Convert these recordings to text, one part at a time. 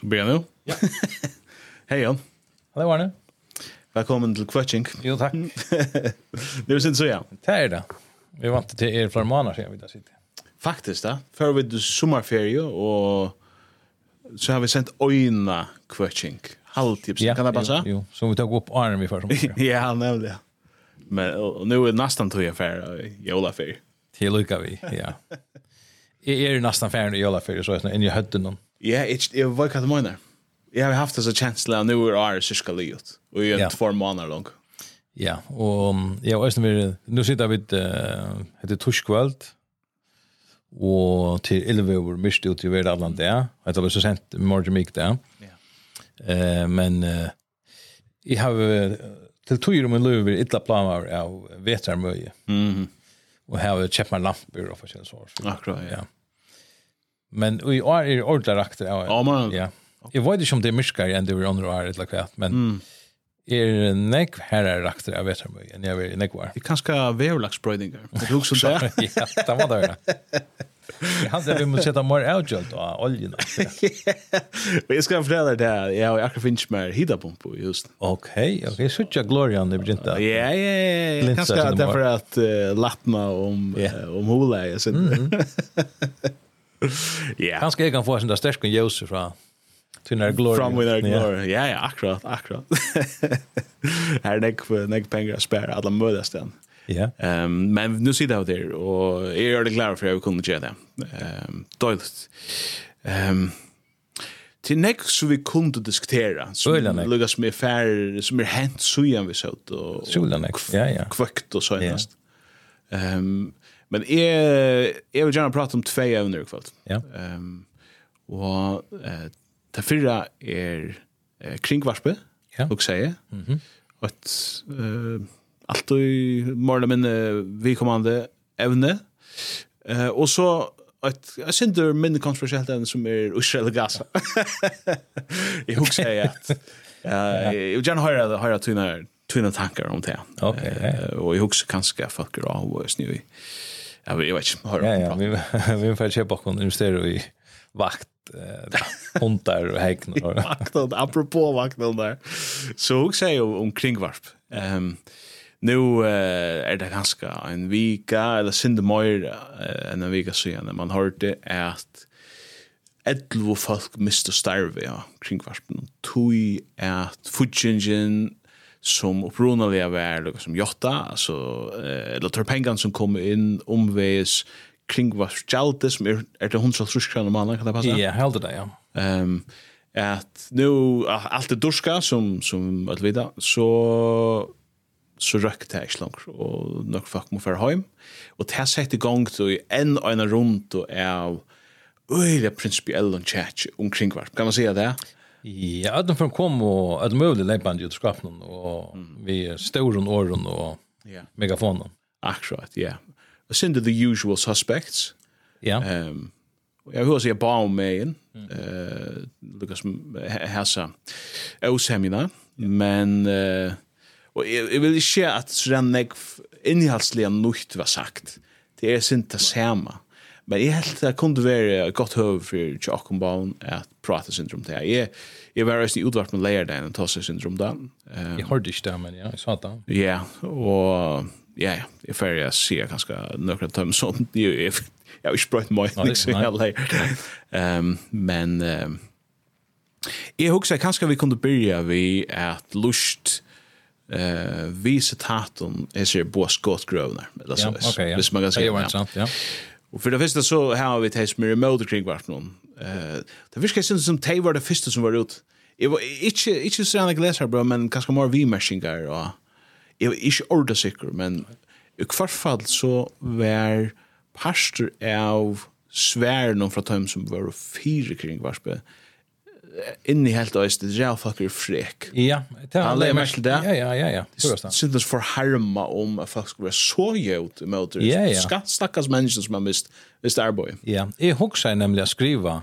Så blir jeg nå. Ja. Hei, Jan. Hallo, Arne. Velkommen til Kvøtjink. Jo, takk. det er sin så, ja. Det er det. Vi vant til er flere måneder siden vi da sitter. Faktisk, da. Før vi til sommerferie, og så har vi sendt øyne Kvøtjink. Halvtips, ja, kan det passe? Jo, jo, så vi tar opp Arne vi før sommerferie. ja, nemlig, ja. Men, og, og nå er det nesten tog jeg ferie, jolaferie. Til lykke vi, ja. Jeg er nesten ferdig i juleferie, så jeg er inne i høtten noen. Ja, jeg vet ikke hva du mener. Jeg har haft disse kjenslene av nå er året cirka livet, og jeg er två måneder lang. Ja, og jeg vet også vært, nå sitter vi uh, etter torskveld, og til Ilveor, mist ut i Verdalland det, og jeg har så sent morgen mye det. Ja. Eh, men eh, jeg har til tog om en løver, illa planer av vetermøye. Mhm och här har jag köpt mig lampor och för så. Akkurat, ja. ja. Men vi år är det ordentligt rakt. Ja, man. Ja. Jag vet inte om det är myskare än det var andra året eller kvart, men mm. är näck här är rakter, jag vet inte än jag vet näck var. Det kanske är vävlaxbrödingar. Det är också det. Ja, det var det. Han säger vi måste sätta mer avgöld av oljan. Men jag ska förklara det här. Jag har akkurat finns mer hitapump just. Okej, okej. Så tjocka glorian det blir inte. Ja, ja, ja. Kanske därför att uh, lappna om, yeah. om hula. Ja. yeah. Kanske jag kan få en där stärskon ljus från till när glory. From with our glory. Ja, ja, akkurat, akkurat. Här är för nek pengar att spara alla mödestan. Ja. Yeah. Ehm um, men nu sitter jag där och är er det klara för jag kunde göra det. Ehm um, dåligt. Ehm um, till nästa så vi kunde diskutera så lugga som är fair som är hänt så igen vi så och Solan ja ja. Kvickt och så näst. Ehm um, men är jag vill gärna prata om två ämnen i kväll. Ja. Um, og uh, det fyrra er uh, kringvarspe. Ja. Och säga. Mhm. Mm och eh allt i morgen min vi kommande evne. Eh och så ett jag synder min kontroversiellt ämne som är Israel och Gaza. jag husar ju att eh jag gärna höra höra tunna tunna tankar om det. Okej. Okay, och jag husar kanske folk då och nu. Ja, vi vet inte. Ja, ja, vi vi får köpa kon investera i vakt eh hundar och häcknor. Vakt apropå vakt där. Så husar jag om kringvarp. Ehm um, Nu uh, er det ganske en vika, eller sinde mer uh, enn en vika siden, man hørte at etlvo folk mister starve ja, kring kvarspen. Tui at futsingen som opprunalega var lukka som jotta, altså, uh, eller tar pengan som kom inn omveis kring kvarsgjaldi som er, er det hundra truskran om annan, kan det passa? Ja, heldig det, ja. Um, at nu, alt er durska som, som alt vida, så så røkte jeg ikke langt, og nok folk må føre hjem. Og det sett i gang til en og en rundt og av øyelig prinsipiell og chat omkring hver. Kan man si det? Ja, at de får komme og at de mulig ut skapen og vi ståren åren og yeah. megafonen. Akkurat, ja. Og sind the usual suspects. Ja. Yeah. Um, jag hör sig bara om mig igen. Eh Lucas Hassa. Osemina, men eh Og jeg, jeg vil ikke at sånn jeg innhaldslige nøyt var sagt. Det er sint det samme. Men jeg helt det kunne være et godt høve for Tjokkenbaum at prate syndrom til. Jeg, jeg var også i utvart med lærdagen og tosse syndrom da. Um, jeg hørte ikke det, men ja, jeg sa det. Ja, og ja, ja, jeg ferdig jeg si ganske nøkron tøm sånn. Jeg, jeg, jeg har ikke brøtt meg, liksom, jeg leier. Um, men um, jeg husker kanskje vi kunne begynne vi at lust eh vi citaten är så på skottgrövnar eller så. Ja, okay, ja. Visst man kan säga. Ja, sant, ja. Och för det första så har vi ett hejs med remote kring vart någon. Eh det viskar syns som te var det första som var ut. Det var inte inte så annorlunda läsare bro men kanske mer vi maskingar och jag är inte ordet sikker, men i hvert fall så var pastor av sværen fra dem som var fire kring varspe inni helt øyst, det er folk er frek. Ja, det er mest merkel det. Ja, ja, ja, ja. Det synes for harma om at folk skal være så gjøyt mot det. Ja, ja. Skatt stakkars mennesker som har mist, mist arbeid. Ja, jeg husker nemlig å skriva,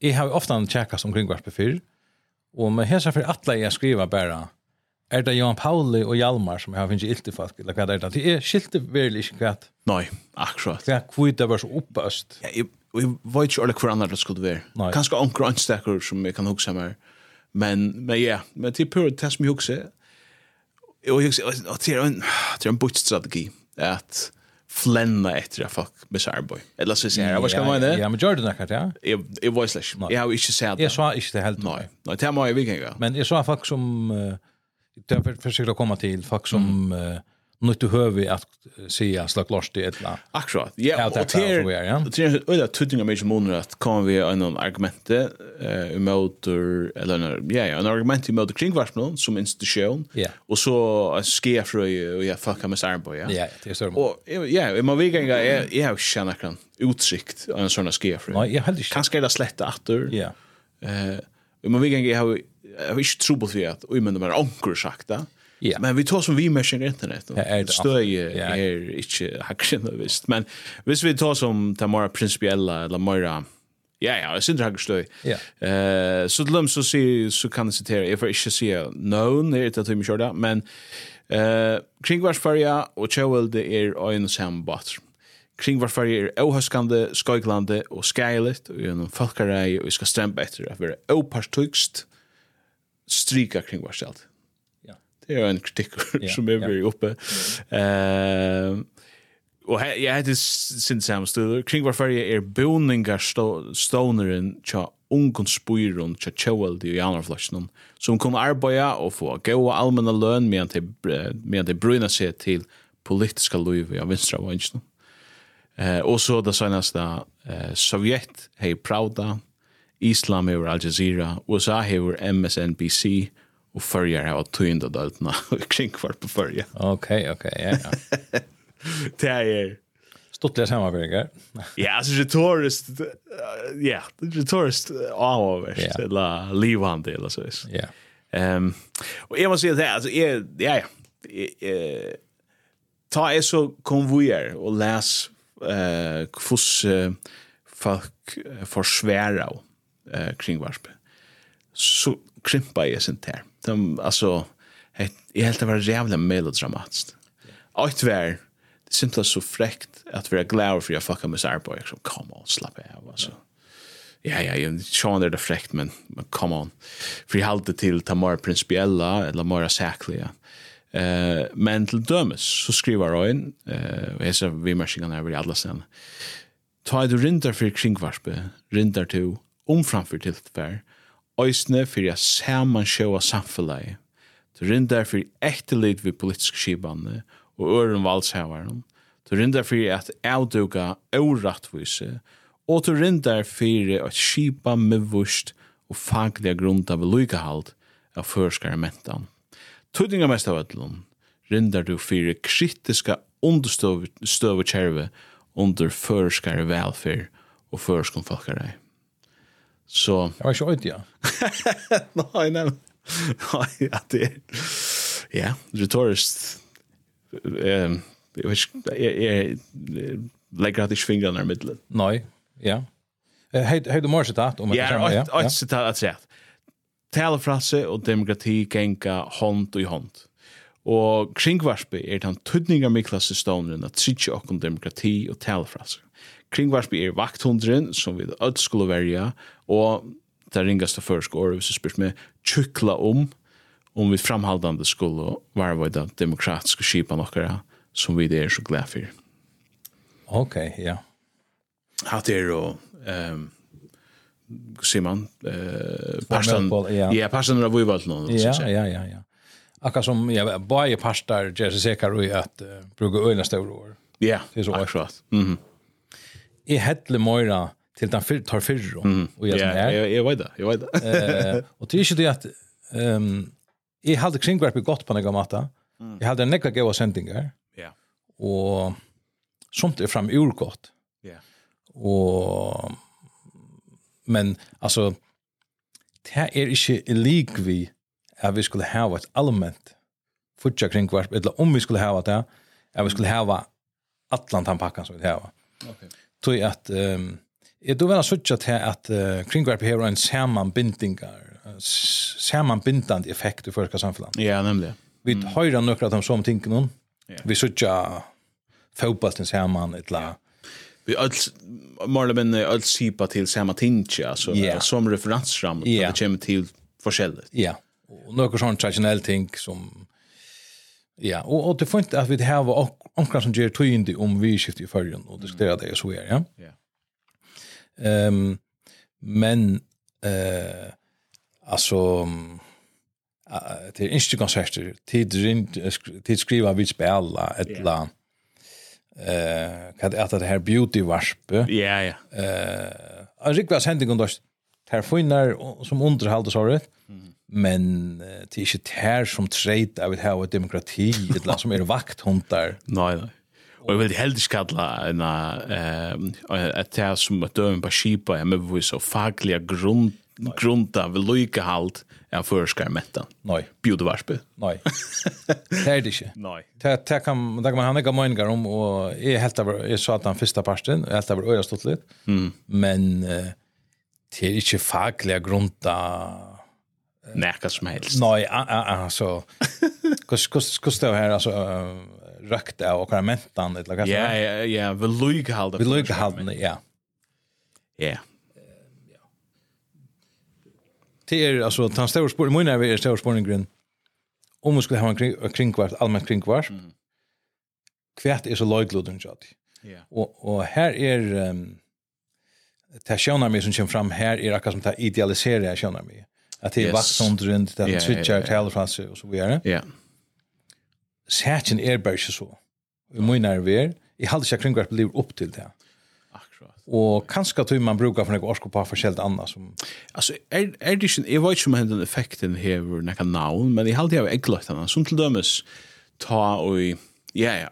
jeg har ofte en tjekkast omkring hver befyr, og med hesa for atle jeg skriva bare, er det Johan Pauli og Hjalmar som jeg har finnst ilt i folk, eller hva er det? Det er skilte virkelig ikke hva. Nei, akkurat. Ja, hva det var så oppøst. Ja, jeg, Och jag vet inte alla hur annat det skulle vara. Kanske onkel anstäcker som jag kan huxa mer. Men men ja, men till det som mig huxa. Och jag och det är en det en bot strategi att flänna efter att fuck Sarboy. Eller så säger jag, vad ska man det? Ja, men det där ja. Jag jag var slash. Jag har inte sett det. Jag sa ikke det helt. Nej. Nej, det har jag vilken gång. Men jeg sa folk som det er för å komme til, folk som nytt du hör att säga slag lost det ettla. Akkurat. Ja, och det är så vi är. det är öde tutting av mig månader att kommer vi en argument eh emot eller en ja ja en argument emot kringvarsmen som institution Ja. och så sker för och jag fuckar med Sarbo ja. Ja, det är så. Och ja, man vill gänga jag jag känner kan utsikt en sån sker för. Nej, jag hade kanske det sletta åter. Ja. Eh, man vill gänga jag har jag har inte trubbel för att och men de är ankur sakta. Yeah. Men vi tar som vi märker internet. Ja, är Støy är er ikke hacksen visst. Men hvis vi tar som det mer principiella eller mer Ja, ja, jeg synes det er støy. Eh, så til dem så, sier, så kan jeg sitere, jeg får ikke si noen, det er et av tøyme kjørda, men eh, kringvarsfarja og tjøvelde er øyne samme batter. Kringvarsfarja er åhøskande, skøyglande og skeilet, og gjennom folkarei, og vi skal strempe etter at vi er åpartøykst, stryka kringvarstjalt det er en kritik som är veldig oppe. Eh og här jag hade sin samstöder kring varför jag er boningar stoneren tja ungen spyron tja tjål i januarflasjonen som kommer arbeida og få gåa allmänna løn medan de, medan de bruna seg til politiska liv av vinstra av Eh, og så det senaste eh, Sovjet hei Pravda Islam hever Al Jazeera USA hever MSNBC og fyrjar har tøynda døltna og kring kvar på fyrja. Ok, ok, ja, ja. det er... Stortliga samarbeider. ja, altså retorist, ja, retorist avhåverst, eller livhande, eller så vis. Ja. Um, og jeg må si at det, altså, jeg, ja, ja, ta jeg så konvojer og les uh, hvordan uh, folk forsværer eh, kringvarpet, så krympa jeg sin term de, alltså jag helt det var jävla melodramatiskt. Och det var simpelthen så fräckt att vi glad glada för jag fuckar med Sarboy. Så come on, slapp av alltså. Ja, ja, jag Sean är det fräckt, men, men come on. För jag håller till ta mer principiella eller mer säkliga. Eh, men till dömes så skriver jag in, eh, och jag ser vi märkningarna över i alla sen. Ta du rindar för kringvarspe, rindar du omframför tillfär, øysne for jeg saman sjåa samfunnet, til rindar for ektelit vi politisk skibane og øren valgshavaren, til rindar for at avduga årettvise, og til rindar for at skipa mivvust og fagliga grund av lykehald av førskare mentan. Tudninga mest av ætlun, rindar du for kritiska understøvkjerve under førskare velferd og førskum folkarei. Så... Jag var inte ute, ja. nej, nej. Nej, att det är... Ja, retoriskt. Jag vet inte, jag lägger att jag fingrarna i mittlet. Nej, ja. Eh, Hej du mår citat om att det Ja, ett citat att säga. Talefrasse och demokrati gänga hånd i hånd. Og kringvarspe er den tøtninga miklasse stånden at sitje okkom demokrati og talefraser. Kringvarsby er vakthundren, som vi ødt skulle verja, og det ringaste førsk året, hvis du spyrt meg, tjukla om, om vi framhaldande skulle varva i det demokratiske kipa okkara som vi er så glad for. Ok, ja. Hatt er og, um, Simon, eh, pastan, ja, ja pastan er av vivalt noen, ja, ja, ja, ja. Akka som, ja, bare pastar, Jesus Sekar, og at uh, bruker øyne større år. Ja, akkurat. Mhm. Mm jeg hettler møyra til den fyr, tar fyrre, mm. og jeg som er. Ja, jeg vet det, jeg vet det. eh, og det er ikke det at um, jeg hadde kringverpet godt på noen måte. Mm. Jeg hadde nekka gode sendinger, yeah. og sånt er fram urgott. Ja. Yeah. Og, men, altså, det er ikke lik vi at vi skulle ha et allment futja kringvarp, eller om vi skulle ha det, at vi skulle ha allan den pakkan som vi hava. Okay tog at um, jeg då var sånn til at uh, kringvarp her en samanbindingar samanbindande effekt i förska samfunnet. Ja, nemlig. Vi mm. høyrer nokre av dem som tänker någon. Vi sutja fotbollen saman ett la. Vi all målar men all sipa till samma tinge alltså yeah. som referensram yeah. det kommer till forskjellet. Ja. Och några sån traditionell ting som Ja, och, och det får att vi det här var omkring som gjør tøyende om vi skifter i førjen og diskuterer det så er, ja. Yeah. Um, men eh alltså uh, till inte konserter tid tid skriva vi spela et eller annet, eh kan det att det här beauty wasp ja ja. Eh en riktig var sending on där där finnar som underhåll så rätt men uh, det er ikke här som treit av et her og demokrati ett land som er vakthundar. Nej, nej. Och jag vill helst kalla en eh ett här som att döma på skipa ja, men vi så fagliga grund grunda vi lika halt är förskar mätta. Nej. Bjudevarspe. Nej. det är det inte. Nej. Det det kan det kan man han kan meningar om och är helt över är så att den första parten helt över öra stått lite. Mm. Men uh, det är inte fagliga grunda Näka som helst. Nej, alltså ah, ah, så. Kus stå här alltså uh, av och mentan, eller vad Ja, ja, ja, vi lugg halda. Vi lugg halda, ja. Ja. Det är alltså tan stor spår, mun är det stor spår. Om vi skulle ha en kring, kringvart, allmänt kringkvart. Mm. Kvärt är så lojglodun jag. Ja. Och och här är um, det här sjönarmi som kommer fram här är akkurat som det idealiserar sjönarmi. Mm att det är vaxondren det där twitchar talar från sig så videre. Ja. Sætjen er bare ikke så. Vi menar vi Jeg halva jag kring blir upp till det. Akkurat. Och kanske at man brukar for noe orsko på forskjellig annat som alltså är är det inte vad om den effekten här när navn men i halde jag ägglöt annars som till dömes ta och ja ja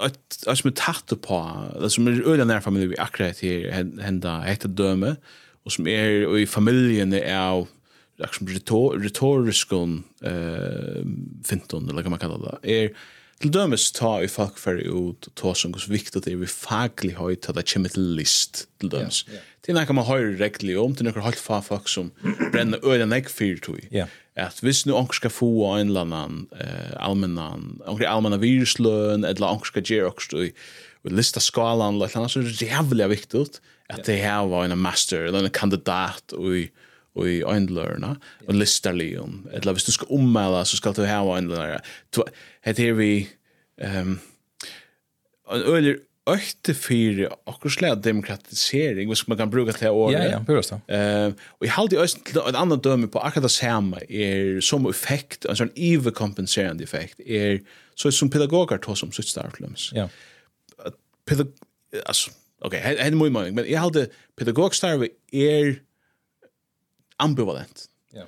att som är tatt på som är öliga när familjen vi akkurat här hända heter döme och som är i familjen är av liksom retoriskon eh finton eller vad man kallar det är till dömes ta i folk för ut och ta som hur viktigt det är vi faglig höjt att det kommer till list till dömes. Det är när man höjer regler om till några halvt fa folk som bränner öden näck för tog. Ja. Att hvis nu anka ska få en eller annan eh allmänna anka allmänna viruslön eller anka ska ge också och lista skalan eller annars så är det jävligt viktigt att det här var en master eller en kandidat och och i ändlörna och listar leon eller hvis du ska ommäla så ska du ha ändlörna det här vi ehm en öler ökte för och slä demokratisering vad man kan bruka till år. Ja, ja, bra så. Eh, och i halde öst till ett annat döme på akkurat samma är som effekt, en sån överkompenserande effekt är så som pedagoger tar som sitt startlums. Ja. Pedag alltså okej, okay, mye mycket men jeg halde pedagogstarve er ambivalent. Ja.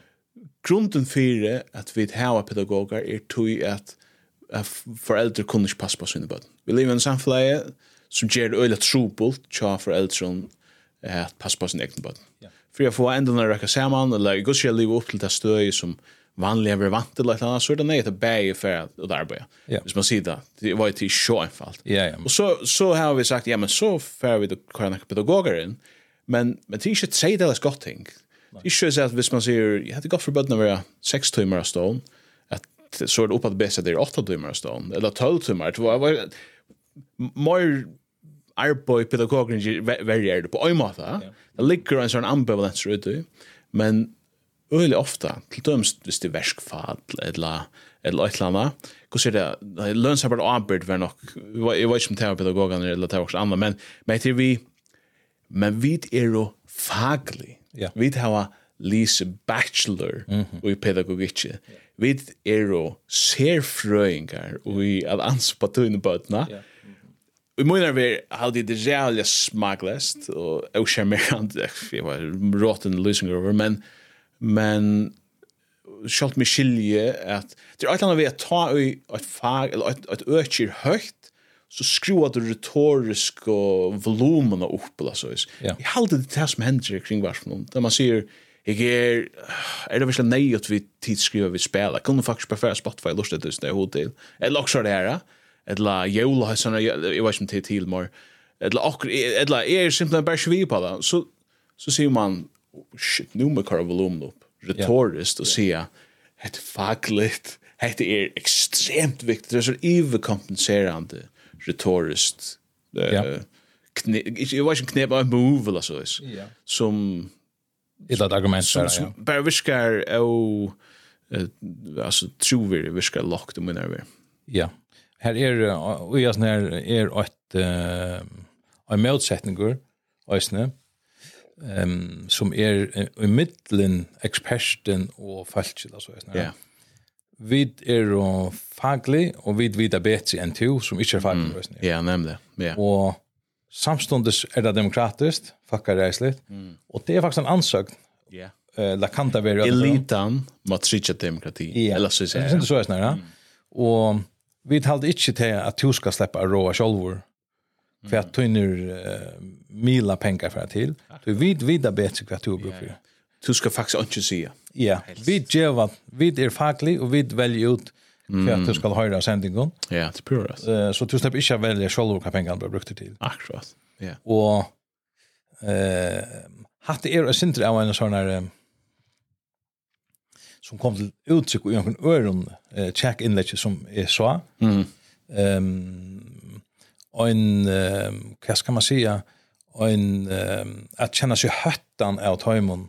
Grunden fyrir at vi har pedagoger er tog at, at foreldre kunne ikke passe på sine bøtten. Vi lever i en samfunn som gjør øyla trobult tja foreldre at passe på sine egne bøtten. Ja. For får få endene å rekke sammen, eller gå skal leve opp til det støy som vanliga vi vant till annat så är det nej att bäge för att arbeta. Ja. Hvis man säger det, det var ju till så enfalt. Ja, ja. Och så, så har vi sagt, ja men så får vi då kan pedagoger in, men, men det är inte ett säg det är gott ting. Ikke så at hvis man sier, jeg hadde gått for bøttene å være seks timer av stålen, at så er det oppe at det beste er åtte timer av stålen, eller 12 timer. Det var mer arbeid pedagogen verger det på en måte. Det ligger en sånn ambivalens ute, men øyelig ofte, til dømes hvis det er verskfall, eller eller et eller annet. Hvordan er det? Lønnsarbeid og arbeid var nok, jeg vet ikke om det var pedagogene eller det var også andre, men, men vi, men vi er jo faglig Ja. Vi har Lise Bachelor mm -hmm. i pedagogikk. Yeah. Vi er jo serfrøyngar i at ansvar på tøyne bøtene. Yeah. Vi munnar vi halde det realia smaglest og oskjermerant, jeg var rotten losing over, men, men skalt mig skilje at det er alt annet vi at ta i et fag, eller et, et økir høyt, så skruar du retorisk og volumen upp eller så. Ja. Jag håller det här som händer kring varför någon. Där man ser jag är är det verkligen nej att vi tidsskriver vi spelar. Kunde faktiskt prefera Spotify lustigt det där hotel. Eller också det här. Eller jola har såna jag vet inte till mer. Eller eller är simpelthen bara svi på det. Så så ser man shit nu med kar volumen upp retoriskt och det ett fagligt. Det är extremt viktigt. Det är så överkompenserande. Mm retoriskt eh ja. kne jag vet inte knep av move eller så is. Ja. Som det ett argument där. Ja. Bara viskar och alltså tror vi viskar lockt om när Ja. Här är och jag när är ett eh en motsättningar ösne. Ehm som är i mitten experten och falsk eller så ösne. Ja vi er jo faglig, og vi vet bedre enn to, som ikke er faglig. Mm. Ja, nemlig. Ja. Og samståndes er det demokratisk, fucker reisligt, mm. og det er faktisk en ansøkt. Ja. Yeah. Uh, la kanta vera. Elitan matricha demokrati. Yeah. Eller så sier jeg. Det er så jeg snarere. Mm. Og vi talte ikke til at du skal slippe av råa sjolvor, for at du uh, mila penger for til. Du vet vida bedre hva du bruker du ska faktiskt inte säga. Ja. Vi ger vi är faglig, och vi väljer ut för att du ska höra sändningen. Ja, det är purast. Uh, så du släpper inte välja själva vad pengarna blir brukt till. Akkurat. Ja. Och eh hade er og sinter av en sån här som kom til uttrykk i noen øren eh, check inlet som är så. Mm. Ehm en eh, hva skal man säga en eh, at kjenne seg høttan av tajmon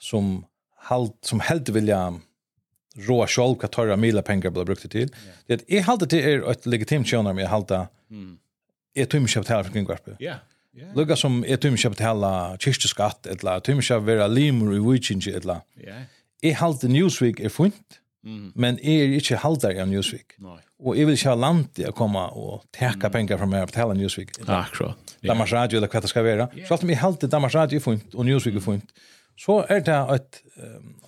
som halt som helt vilja råa själv vad tørra mila pengar blir brukt til. Det er är halt det er ett legitimt tjänar med halta. Mm. Är tum köpt här för kringvarp. Ja. Ja. Lukka som är tum köpt hela kyrkoskatt eller tum köpt vera limur i wichinge eller. Ja. Är halt Newsweek er funt. Mm. Men är inte haltar i Newsweck. Nej. Och vil vill ha land til å komme og teka pengar fra meg og tala Newsweek. Akkurat. Yeah. Danmarks Radio eller hva det skal være. Så alt om jeg halte Danmarks Radio är fint och Newsweck är fint så er det et,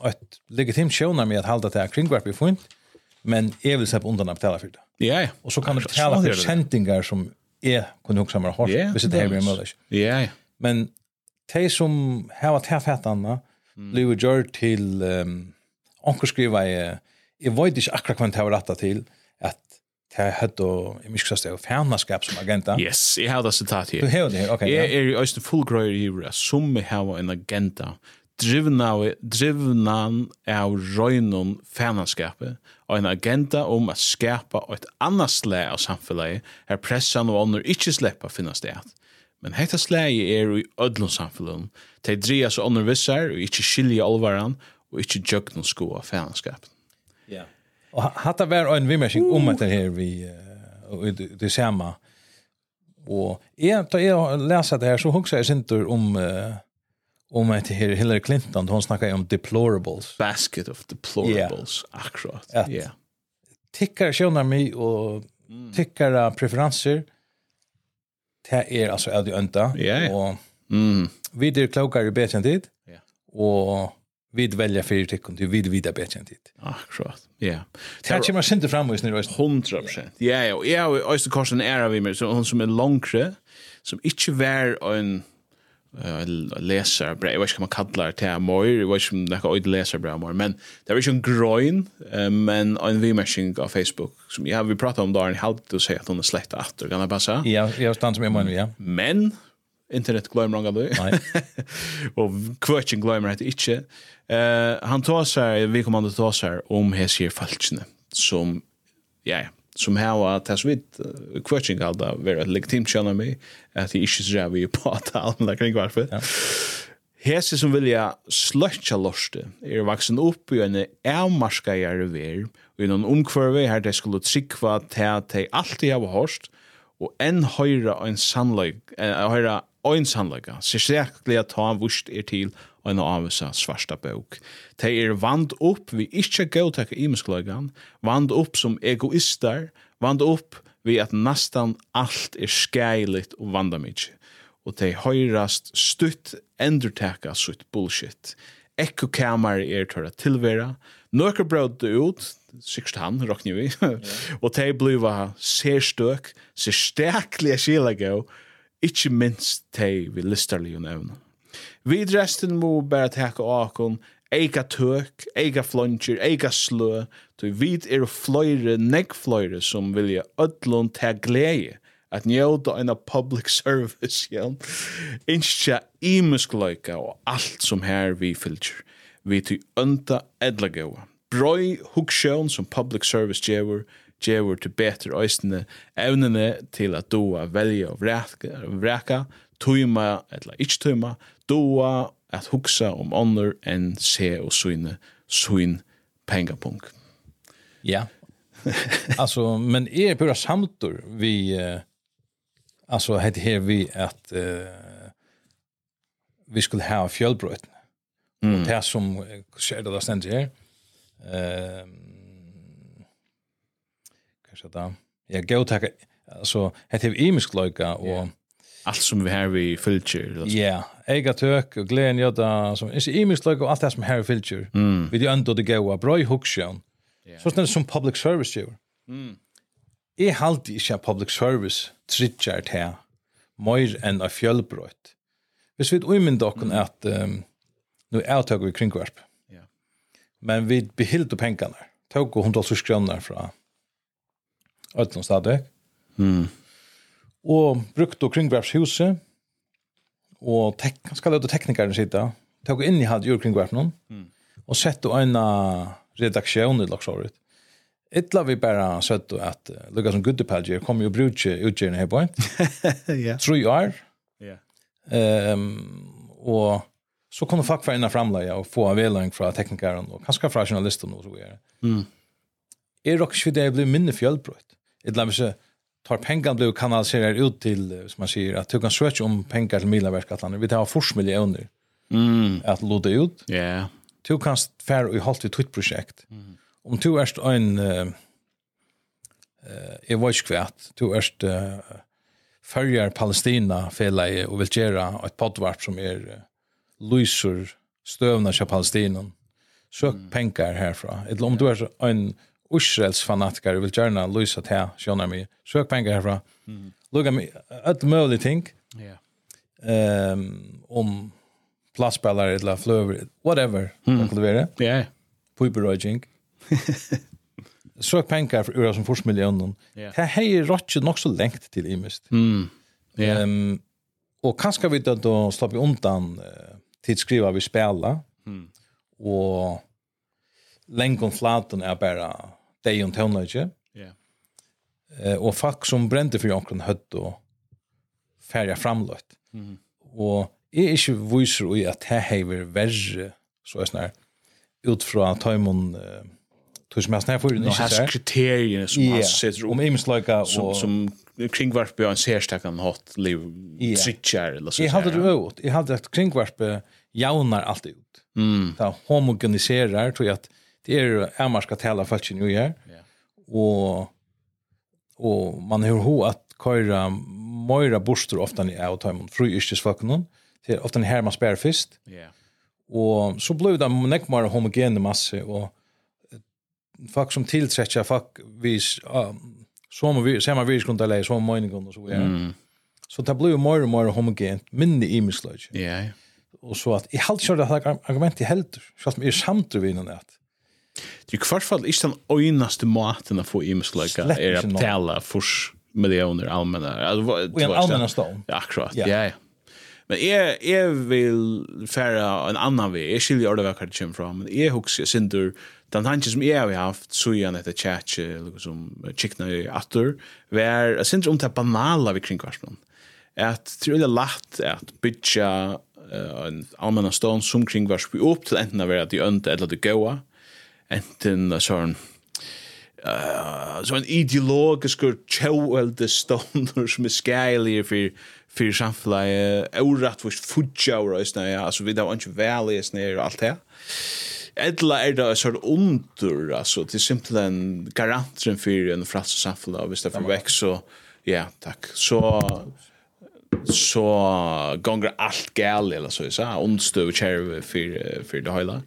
et legitimt sjøvner med at halda til kringvarp i funnet, men jeg vil slippe undan å betala for det. Ja, ja. Og så kan du betale for kjentinger som jeg kunne huske meg hårdt, hvis det er mye mulig. Ja, ja. Men de som har vært herfettene, blir gjort til um, ankerskriva i, jeg jeg vet ikke akkurat hva det var rettet til, at det hadde, jeg minst det, fjernaskap som agenta. Yes, jeg har det sitat her. Du har det her, ok. Jeg er i øyne Fullgrøyer i Jura, som har en agenda, drivna drivnan av røynun fananskapet og en agenda om at skapa et anna slag av samfunnet her pressan og ånder ikkje sleppa finna sted. Men hetta slagi er i ödlun samfunnet. De dria så ånder vissar og ikkje skilja olvaran og ikkje jøgnun sko av fananskapet. Ja. Og hatta var en vimmersing om at det her vi det samme. Og jeg, da jeg leser det her, så hugsa jeg sinter om uh, om att det här Hillary Clinton hon snackar om deplorables basket of deplorables yeah. akkurat ja yeah. tickar sjönar mig och tickar preferenser det är alltså är det önta Ja, och mm. vi det klokare bättre än tid ja och vi väljer för tycker du vid vidare bättre än tid. Akkurat. Ja. Det kommer sen inte fram just nu 100%. Ja, ja, ja, och just kursen är av mig så hon som är långre som inte var en läser bra jag vet inte vad man kallar det här mer jag vet inte om det är läser bra mer men det är ju en groin men en vimashing av Facebook som jag har vi pratat om där i halvt och säger att hon är släkt att kan jag passa ja jag stannar som jag menar ja men internet glömmer han aldrig. Nej. och kvötchen glömmer det inte. Eh han tar sig vi kommer att ta sig om här ser falskne som ja, som här att tas vid coaching alda vera legitimt channel mig at det inte så vi på att alla kring varför. Ja. Hese som vilja sløtja lorste er vaksen opp i en avmarska gjerne ver, og i noen omkvarve her de skulle tryggva til at de alltid hava hårst, og enn høyra en sannløg, høyra ein sannleika, sérstaklega ta vust er til og en avvisa svarsta bøk. De er vand opp vi ikkje gautekka imesklegan, vand opp som egoistar, vand opp vi at nastan alt er skeiligt og vandamidje. Og de høyrast stutt endurteka sutt bullshit. Ekko kamar er tørra tilvera, nøkker brødde ut, sikkert han, råkner vi, og de bliva serstøk, serstaklega skilagau, ikkje minst tei vi listarlig og nevna. Vi resten må bare teka akon, eika tøk, eika flonjer, eika slø, då vi er fløyre, negg fløyre som vilja ödlun ta glede at njóta eina public service, ja. Innskja imusgløyka og alt som her vi fylgjer. Vi ty ønta edlagoa. Brøy hugsjón som public service djevur, gjevur til betur øysene evnene til at doa velja og vreka, tøyma eller ikkje tøyma, doa at hugsa om ånder enn se og syne, syn pengapunk. Ja, altså, men er pura samtor vi, uh, altså, hette her vi at uh, vi skulle ha fjölbrøytene. Mm. Og det som skjer det da stendt her, eh, så där. Jag går ta alltså heter vi imisk Loika och allt som vi har vi filter Ja, ega tök och glen jag där som är imisk Loika och allt det som har filter. Vi det ändå det går bra i hookshown. Så snart som public service ju. Mm. Jeg halte ikke at public service tritjar här. mer and a fjølbrøyt. Hvis vi umynd dere mm. at um, nu er vi kringvarp, yeah. men vi behildu pengarna. tøk og hundra sørskroner fra ötlom stadig. Mm. Og brukte kringverpshuset, og tek, skal det teknikeren sitte, tog inn i halvt jord kringverpnen, mm. og sette en redaksjon i lagsåret. Ett vi bara sett at uh, Lucas and Goodpage kommer ju bruke utgjerne her på. Ja. Tre år. Ja. Ehm och så kunde fackfärgerna framlägga och få avdelning från teknikern och kanske från journalisten och så vidare. Mm. Är rock skulle det blir minne fjällbrott ett lämmer sig tar pengar blir kanaliserar ut till som man säger att du kan söka om pengar till miljöverk att vi tar forsmiljoner mm. att låta ut. Ja. Yeah. Du kan fär i halt ett tvitt projekt. Mm. Om du är en eh uh, vet kvärt, du är uh, följer Palestina fälla och vill göra ett poddvart som är uh, lyser stövna till Palestina. Sök mm. pengar härifrån. Eller om du är en Israels fanatiker vill gärna lysa det här, känner mig. Sök pengar härifrån. Mm. Lugga mig, ett möjligt ting. Yeah. Um, om plastspelare eller flöver, whatever. Mm. Det. Ja. Yeah. Pujberöjning. søk pengar for ura som forskmiljonen. Yeah. Det här rått nog så lengt till imist. Mm. Yeah. Um, och kanske vi då slapp undan uh, tidsskriva vi spela. Mm. Och lengon flaten är bara deg om tøvnløyke. Ja. Eh, og folk som brente for jonkron høtt og færre framløtt. Mm. Og jeg er ikke viser i at det hever verre, så er sånn ut fra tøymon uh, Tog som jeg snakker for, ikke kriterier som yeah. han setter om ims like og... Som, som kringvarpe og en særstekken hot liv, yeah. trittjær, eller så. Jag hadde det ut. Jag hadde at kringvarpe jaunar alt ut. Mm. Det homogeniserar, tror jeg at det är är man ska tälla fallet nu här. Och och man hör hur att köra Moira Borster ofta i out time fru isches fucking Det är ofta här man spär fist. Ja. Och så blev det näck mer homogen massa och folk som tillträcker folk vis som vi ser man vis kunde läsa som meningen och så ja. Mm. Så det blev mer och mer homogent, mindre i mislöj. Ja. Och så att i halt kör det här argument i helt så att är samt vid något. Det er i hvert fall ikke den øynaste maten å få imenskleika er å tale for millioner allmenna. Og en allmenna stånd. Ja, akkurat. Ja, ja. Men jeg, jeg vil fære en annan vei. Jeg skiljer ordet hva det kommer fra, men jeg husker sindur den tanken som jeg har haft, så gjerne etter tjatje, liksom, kikna i atter, var jeg sindur om det banala vi kring kvarsmån. At det er lagt at bytja uh, en allmenna stånd som kring kvarsmån opp til enten å være at de ønte eller de gåa, enten sånn uh, så en ideologisk tjåelde stånder som er skærlige for för samfället orätt vars fudja och rösna ja alltså vi där inte väl är snär och allt det. Edla er det sånn under, altså, til simpelthen garanteren for en fransk samfunn, og hvis det får vekk, så, ja, takk. Så, så gonger allt gal eller så så ondstøv chair för för det hela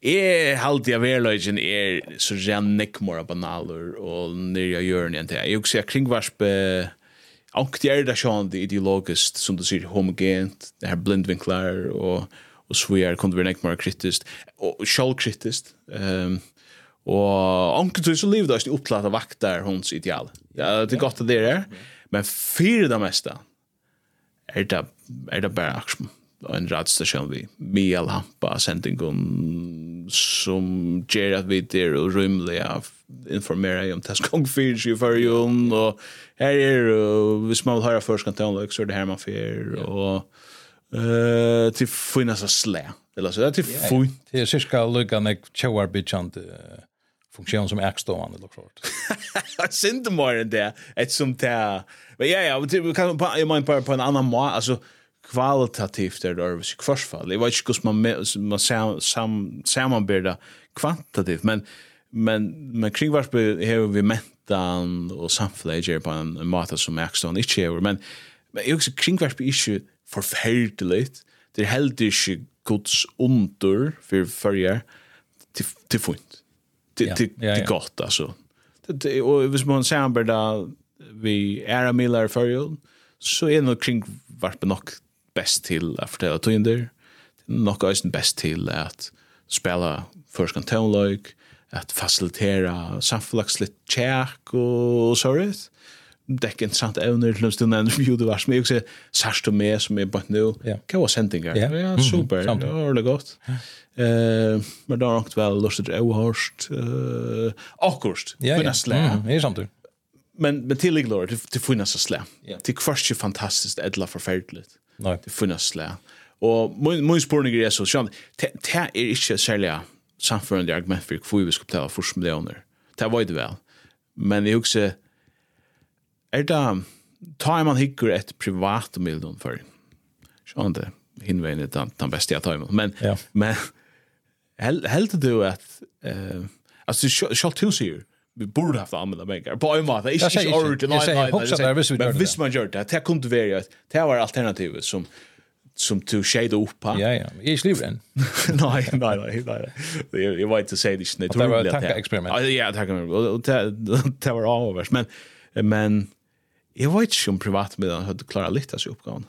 är halt jag väl legend är så ren nekmora banaler og nyrja hjørn igjen til. Jeg også jeg kringvarspe ankt jeg er det sjön det ideologiskt som du ser homogent, det her blindvinklar og och så er kunne være nekmora kritisk og sjålkritisk. Um, og onkel du så livet er opptatt vaktar hans ideal. Ja, det är gott att det är men fyrir det mesta er det, er det bare akkurat en radstasjon vi med all hampa sendingen som gjør at vi der og rymlig av informera om det som finnes i fargen og her er og hvis man vil høre først kan ta så er det her man fyrer og uh, til finnes av slæ eller så det er til fin det er cirka lukka nek tjauar bitjant funksjon som er stående eller klart. Sint mer enn det, et som det er. Men ja, ja, vi kan på, jag menar på, en annan måte, alltså kvalitativt är det överst i kvarsfall. Jag vet inte hur man, man sam, sam, sammanbärdar kvantitativt, men, men, men kring vars behöver vi mentan och samfällighet på en, en måte som Axton inte gör, men, men jag också kring vars behöver inte förfärdeligt, det är helt inte Guds under för förrjar till, till fint. Till, till, till, till gott alltså. Det, det, och hvis man samarbettar vi er Miller för så är nog kring vart nog bäst till att fortälla tøynder. nok är bäst till att spela först kan att facilitera samflaxligt check och sånt däck intressant ämnen till just den intervju du var med också särskilt med som är bara nu kan vara sändningar ja. Super. Det var det gott eh men då har också väl lustigt ohörst eh akkurst för nästa det är sant men men till iglor det det finnas så slä. Till Det ju fantastiskt edla förfärligt. Nej. Det finnas slä. Och min min spårning är så sjön det är inte sälja samförande argument för hur vi ska ta för miljoner. Det var det väl. Men jag också är det tar man hickor ett privat miljon för. Sjön det hinvägen är den, den bästa jag tar men men helt helt du att eh alltså shot two series vi borde haft använda pengar på en måte inte inte origin nej nej men hvis man gjør det det kunde være, det var alternativet som som to opp på. Ja ja, jeg er ikke den. Nej, Nei, nei, nei, Jag jag vet att säga det inte tror jag. Det var experiment. Ja, tack og det var avvärst men men jeg vet ikke om privat med hade klara lite så uppgåvan.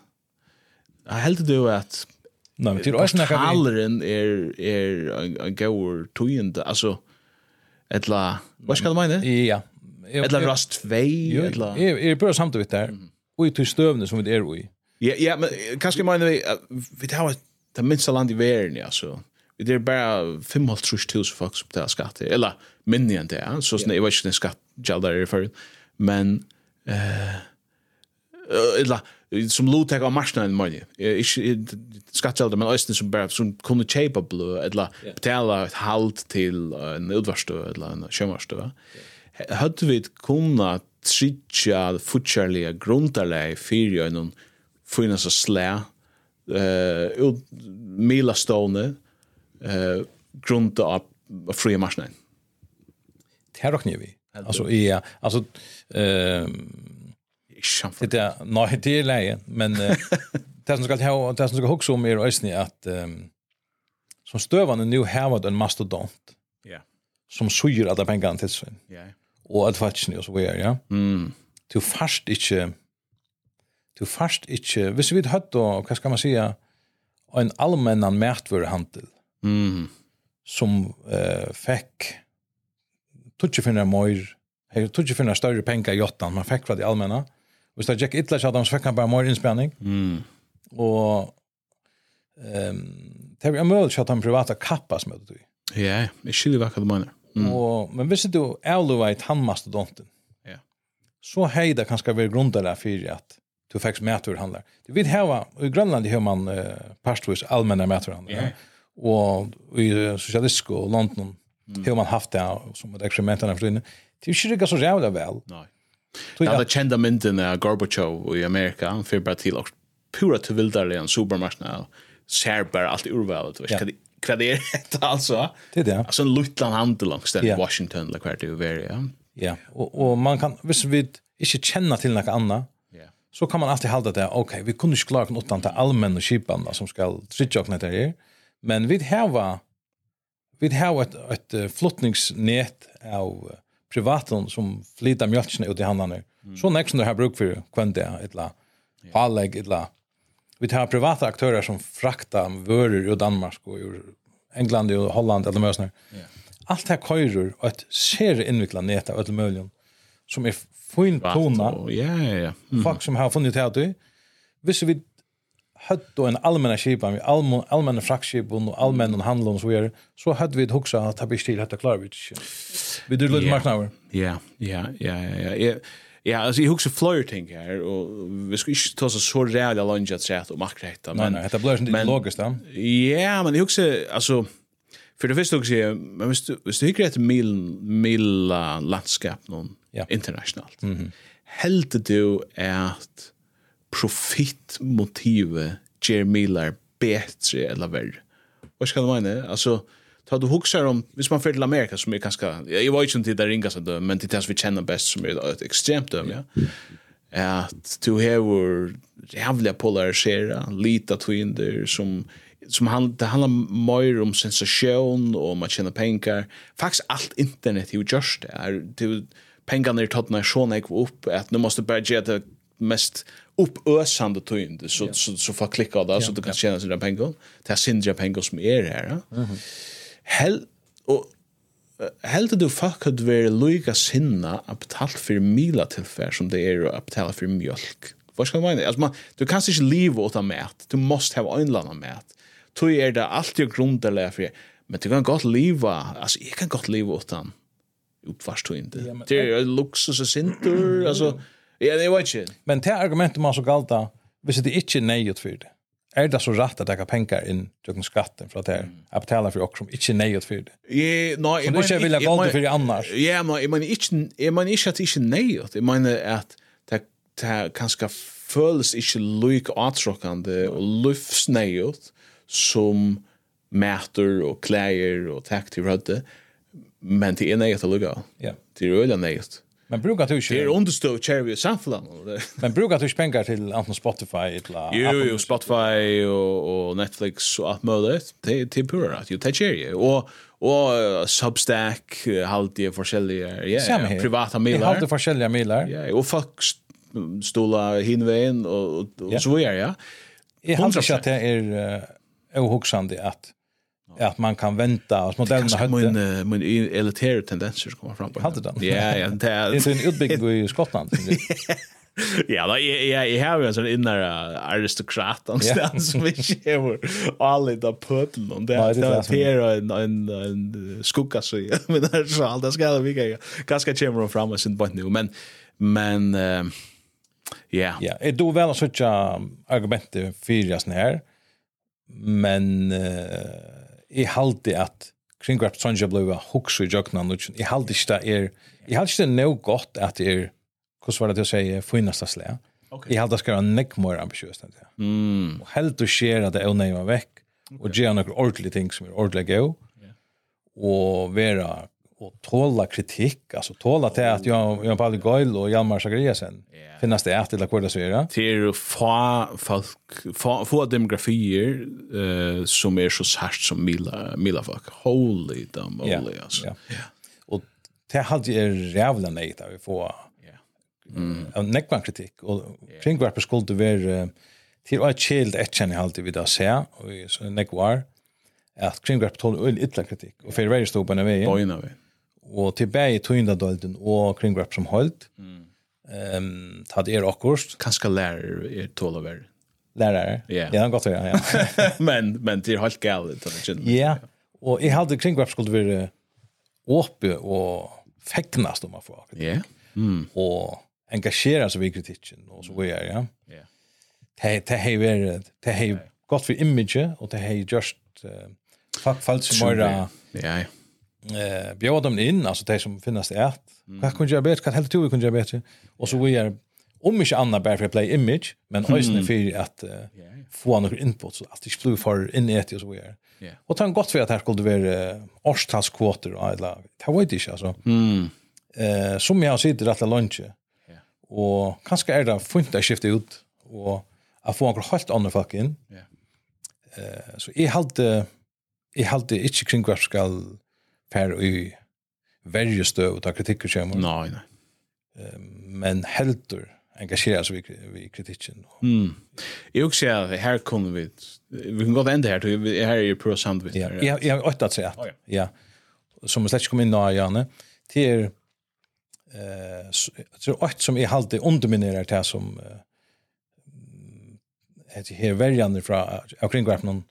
Jag helt du at, Nei, men til å snakke vi. Allren er, er en goer tøyende, altså, Etla, Hva skal du mena? Ja. Etla rast vei, etla. Jeg är bara samt vid der. Og i till støvne som vi er i. Ja, ja, men kanske menar vi vi tar det minste land i verden, ja så. Det er bare 500 000 folk som betaler skatt eller minne enn det. ja. Så sånn, jeg snä vad ska skatt gjelder i för. Men eh eller som lot tek av marsnaden money. Ikke skattkjelder, men øyne som bare som kunne kjøpe blå, eller betala et halt til en utvarstø, eller en sjømarstø. Høyde vi kunna tritja fortjærlige grunntarleg fyrir noen finnes og slæ, ut mila stående, grunda av fria marsnaden. Det her råkner vi. Alltså, ja, alltså, eh, samfunnet. Det er, nei, det er leie, men uh, det som skal ha, det som skal huske om er øyne at um, som støvende nu har en mastodont yeah. som suger alle pengene til seg. Ja. Og alt fatsene og så videre, ja. Mm. Du fast ikke, du fast ikke, hvis vi hadde hørt, hva skal man si, en allmennan mætvørehandel, mm. som uh, fikk 25 mer, finna større pengar i åttan, man fikk fra de allmänna. Hvis det gikk ytterligere at han fikk han bare mer innspenning. Mm. Og ehm det var mulig at han privata kappas med det. Ja, jeg skiljer hva du mener. Mm. Og, men hvis du han i tannmastodonten, ja. så hei det kanskje være grundare for at du fikk mäturhandlar. Du vet här i Grönland har man uh, pastvis allmänna mäturhandlar. Yeah. Och i socialistiska och London mm. har man haft det som ett experiment. för. Det är ju inte så jävla väl. Nej. Den ja. kända mynden av Gorbachev i Amerika, han fyrbara till och pura till vildare en supermarknad ser bara allt urvalet. Ja. Vad det är det alltså? Det är det. Alltså en luttland handel långs den i Washington, eller kvart i Uveria. Ja, och, och man kan, visst vi inte känner till något annat, så kan man alltid halda det, ok, vi kunde ikke klare noe annet allmenn og kjipene som skal trykke åkne til her, men vi har vi har et, et flottningsnett av privaten som flyter mjölkene ut i handene. Mm. Så nek som du har bruk for kvendia, etla, yeah. eller etla. Vi tar privata aktörer som fraktar vörur ur Danmark og ur England og Holland, eller møsner. Yeah. Allt her køyrer og et ser innvikla neta og et som er fin tona. Ja, ja, ja. Folk som har funnet her til. Hvis vi hött och en allmänna skipan vi allmän allmänna fraktskipan och allmänna handel och så vidare så hade vi ett huxa att ha bestil att klara vi vi det lite marknader ja ja ja ja ja Ja, alltså jag huxar flyer flirting här och vi ska inte ta så så rädda lunch att säga om akkurat men nej, det blir inte men, logiskt då. Ja, men jag huxar alltså för det första också men visst visst det är ett mil mil landskap någon internationellt. Mhm. Helt du är att profitmotivet ger milar bättre eller värre. Vad ska du mena? Alltså ta du huxar om hvis man flyttar til Amerika som är ganska jag var ju inte där ringa så där men det tas vi känner bäst som är ett extremt döm ja. Att du har jävla polarisera lita twinder som som han det handlar mer om sensation och om att tjäna pengar. Faktiskt allt internet är ju just det. Är du pengarna är tagna så när upp att nu måste bara ge det mest uppösande tyngd så, yeah. så, så, så får klicka där yeah. så du kan tjäna sina pengar. Det är sindra pengar som är här. Mm -hmm. Hell, och Helt du fuck hade varit lika sinna att betala för mila tillfär som det är att betala för mjölk. Vad ska man mena? Alltså man, du kan inte leva utan mat. Du måste ha en annan mät. Då är det alltid grundläggande för Men du kan gott leva. Alltså jag kan gott leva utan den. Uppvarst du. Det är luxus och sintur. Alltså Ja, det var ikke. Men det argumentet man så galt da, hvis det ikke er nøyet for det, er det så rett at jeg kan penger inn til skatten for at jeg er betaler for dere som ikke er nøyet for det? Ja, nei, jeg. Som ikke vil ha galt for det annars? Ja, men jeg mener ikke, jeg mener ikke at det ikke er nøyet. Jeg mener at det, det kanskje føles ikke lyk atråkende og løftsnøyet som mæter og klæger og takk til rødde, men det er nøyet å lukke. Ja. Det er øyne nøyet. Men brukar du inte... Det är understöd cherry och samflan. Men brukar du inte pengar till antingen Spotify eller... Jo, jo, Spotify och, och Netflix och allt möjligt. Det är till pura rätt. Jo, det är cherry. Och, och uh, Substack, halvdiga, forskjelliga... Ja, ja, privata milar. mailar. det forskjelliga milar. Ja, och folk stola hinvägen och, och, och ja. så vidare, ja. Jag har inte att det är uh, ohuxande att att man kan vänta och modellerna har min min elitära tendenser kommer fram på. Hade den. Ja, ja, det är en utbyggnad i Skottland. Ja, då jag jag har ju en sån inre aristokrat någonstans som vi ser alla där pöbeln och där det är en en en skugga så ja, men där så allt det ska vi gå. Kanske kommer fram us in på nu, men men ja. Ja, är då väl så tjocka argument för just här. Men eh i halde at kringvarp sonja blua hooks i jokna nu i halde sta er i halde sta no gott at er hur var det att säga finnas det slä okay. i halde ska vara neck more ambitiöst än det mm. Och helt och sker att det är nej veck och ge några ordliga ting som är ordliga go och vera och tåla kritik alltså tåla till att jag jag Paul Goil och Hjalmar Sagriasen yeah. finnas det att det korta så göra till få folk få få demografier eh som er så sært som Mila Mila fuck holy damn holy altså. ja och det hade är jävla nej där vi får Mm. En nekvan kritik och kring vart skulle det vara till att child ett känner jag alltid vid att säga och så nekvar att kring vart tål illa kritik och för varje stå på när vi. Bojna vi og til bæg i tøyndadølden og kringverp som holdt. Mm. Um, ta det er akkurat. Kanskje lærer er tål tålover. Lærere? Yeah. Ja, det er godt å gjøre, ja. men, men det er helt galt. Ja, og jeg hadde kringverp skulle være åpe og fegnast om man får akkurat. Ja. Mm. Og engasjera seg i kritikken, og så går jeg, ja. Yeah. Det har vært, det har gått for image, og det har gjort uh, fagfalt som bare... Ja, ja eh bjöd dem in alltså det som finnas är att vad kunde jag bättre kan helt tog kunde jag bättre och så vi om inte annat bara för play image men ösnen för att få några input så att det skulle för in det och så vi är och tant gott för att här skulle vara årstalskvoter och alla det var det alltså mm eh som jag sitter att lunch och kanske är det fint att skifta ut och att få några helt andra folk in ja. Eh så är hade är hade inte kring vad skal fär i varje stöv och ta kritiker kommer. Nei, nei. Men heldur engagerar sig i kritiken. Mm. Jeg vil si at her kunne vi vi kan gå ända här till här är ju pro sandwich. Ja, jag jag har åttat sig att. Ja. Som jag släpps kom in där Janne till eh så åt som är alltid underminerar det som eh heter här väljarna från omkring grafen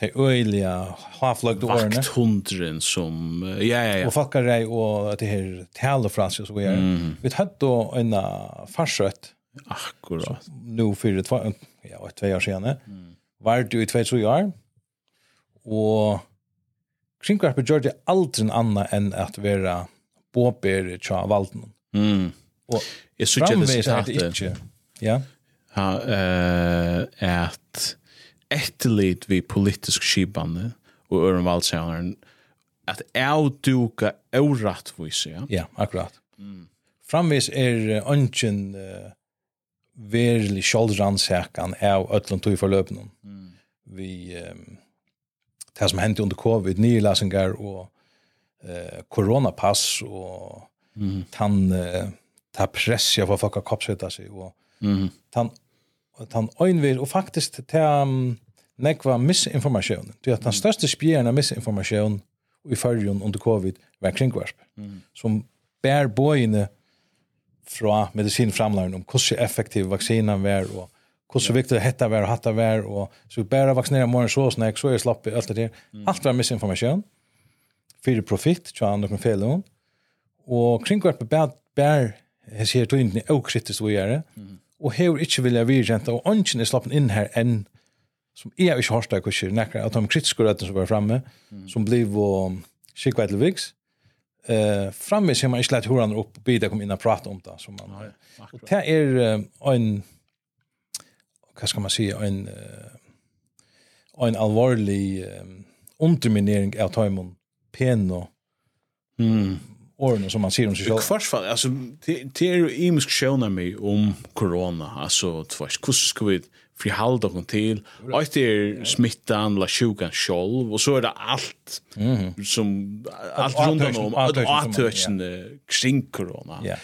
de øyelige havfløgde årene. Vakthundren som, ja, ja, ja. Og folk er rei og det her talefranske som vi er. Mm. Vi hadde da en farsøtt. Akkurat. Nå for et, ja, et tvei år senere. Mm. Var det jo i tvei tre år. Og Kringkvarpet gjør det aldri annet enn at være båper tja valden. Mm. Og jeg synes ikke det er det ikke. Ja. Ja, uh, at etterlit vi politisk skibande og øren valdsjævneren at avduka avrattvis, ja? Ja, akkurat. Mm. Framvis er ønsken uh, verlig kjoldransakan av ötlund tog forløpene. Mm. Vi, um, det som hendte under covid, nylesengar og uh, koronapass og mm. tann uh, ta press jag får fucka koppsätta sig och mm. tan og han øynvir, og faktisk til um, nekva misinformasjon. Det er at den største spjeren av misinformasjon i fyrrjon under covid var kringvarp, mm. som bær bøyene fra medisinframlaren om hvordan effektiv vaksinen var, og hvordan yeah. viktig hetta var og hatta var, og så vi bæra vaksinera morgen så og så er slapp i alt det der. Mm. Alt var misinformasjon, fyrir profitt, tja andre felon, og kringvarp bær, bær, bær, bær, bær, bær, bær, bær, bær, bær, bær, og hever ikke vilja virkjent, og ønsken er slappen inn her enn som er ikke hårsta kurser, nekker at de kritiske rettene som var framme, som bliv og skikva til viks, eh, framme ser man ikke lett hvordan upp og bidra kom inn og prata om det. Som man, og det er en, hva skal man si, en, en alvorlig um, underminering av taimon pen og mm åren som man ser om sig själv. I fall, alltså, det är ju imisk sjöna mig om corona. Alltså, tvars, hur ska vi frihalda oss till? Och det är smittan, la sjukan själv. Och så är det allt som, allt runt om, allt avtökande kring corona. Ja.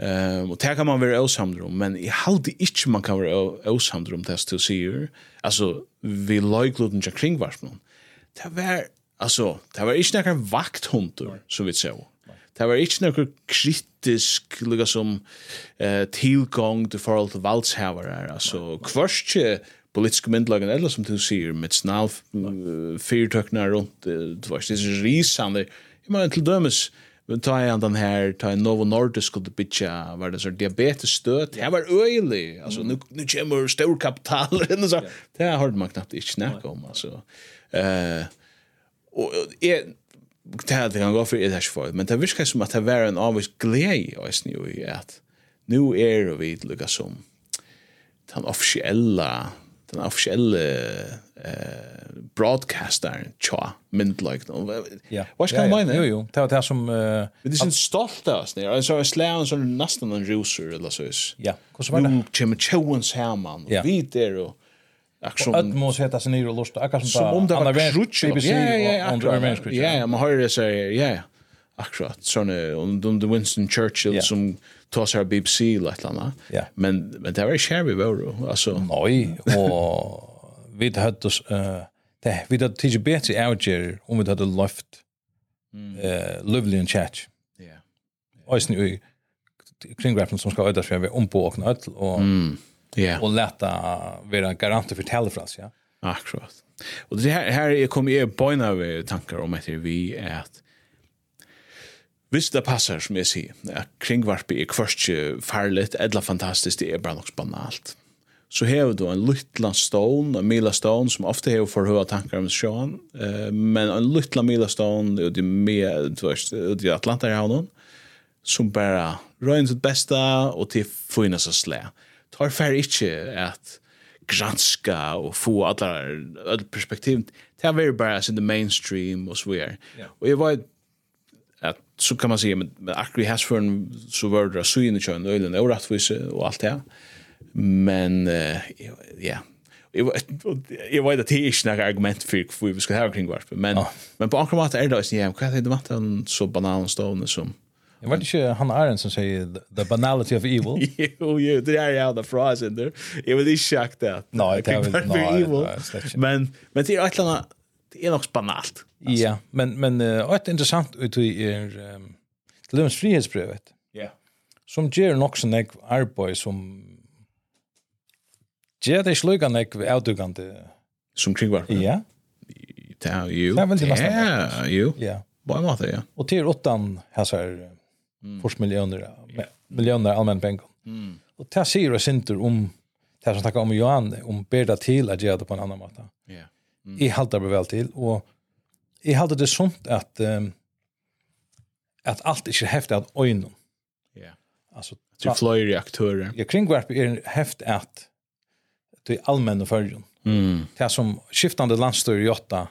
Um, och det kan man være osamdr om men i halde ikke man kan være osamdr om det du sier. Alltså vi lojgluten kring varsmen. Det var alltså det var inte noen vakthunter, som vi ser Det var ikke noe kritisk lukka som eh, tilgang til forhold til valgshavere. Altså, kvørst ikke politiske myndelagen, eller som du sier, med snall fyrtøkna rundt, det var ikke disse risande. Jeg mener, til dømes, Men ta igjen den her, ta en Novo Nordisk og det bytja, var det så diabetesstøt, det var øyelig, altså, nu, nu kommer stor kapital, det har hørt man knapt ikke snakke om, altså. Uh, og jeg, det här kan gå för det här för. Men det viskar som att det var en avvis glädje och snu i att nu är vi lika som den officiella den officiella eh broadcaster cha mint like no ja. Vad ska man jo jo. Det var det som eh det är en stolt av oss när så slår så nästan en ruser eller så. Is ja hur så var det Jim Chowens Herman vi där och Action. Att måste heta sig ner och lusta. Akkurat som som om det var krutsch. Ja, ja, ja. Ja, man hör det säger, ja. ja. Akkurat. Sånne, om de Winston Churchill som tar sig av BBC eller ett annat. Men, men det var inte här vi var. Alltså. Nej, och vi hade oss... Uh, Det, vi hade tidigt bättre avgärder om vi hade löft Lovely and Chat. Ja. Och sen kringgrafen som ska ödas för vi om på och öll. Ja. och lätta vara garanter för tälfras, ja. Akkurat. Och det här här kom ju på en tankar om att vi är att Hvis det passar, som jeg sier, at kringvarpet er kvørst farligt, edla fantastisk, det er bare nok banalt. Så hever du en lytla stone, en mila stål, som ofte hever for høyre tankar om sjåan, eh, men en lytla mila stål ut i Atlantarhavnen, som bara røyner sitt besta og til fina seg slæ tar fer ikkje at granska og få alla alla perspektiv. Det här var bara in the mainstream och så vidare. Yeah. Och jag var att så kan man säga men, men akkurat has för en så var det så in i kön och den orättvis och allt det. Men uh, ja. Jag jag vet det är inte några argument för hur vi ska ha kring varför men oh. men på akkurat ankramat är det så ja, kan det inte en så bananstone som Jag vet inte han är som säger the banality of evil. jo, jo, det är the där in there. Jag vill inte schack det. Nej, det är evil. Men men det är ett annat det är nog banalt. Ja, men men ett intressant ut i er till Lunds frihetsbrevet. Ja. Som ger nog sån ek arboj som ger det slugan ved outdugande som kringvar. Ja. Det er jo. Det er veldig ju. Ja. jo. Ja. Bare en måte, ja. Og til åttan här så här Mm. Först miljoner, miljoner allmän pengar. Mm. Och det sig oss inte om det som tackar om Johan, om berda till att göra det på en annan måte. Ja. Yeah. Mm. Jag halter det väl till och jag halter det sånt att um, att allt är häftigt att ögonen. Ja. Yeah. Alltså till flyr reaktörer. Jag kring vart är häft att till allmänna förgrund. Mm. Det som skiftande landstyr i åtta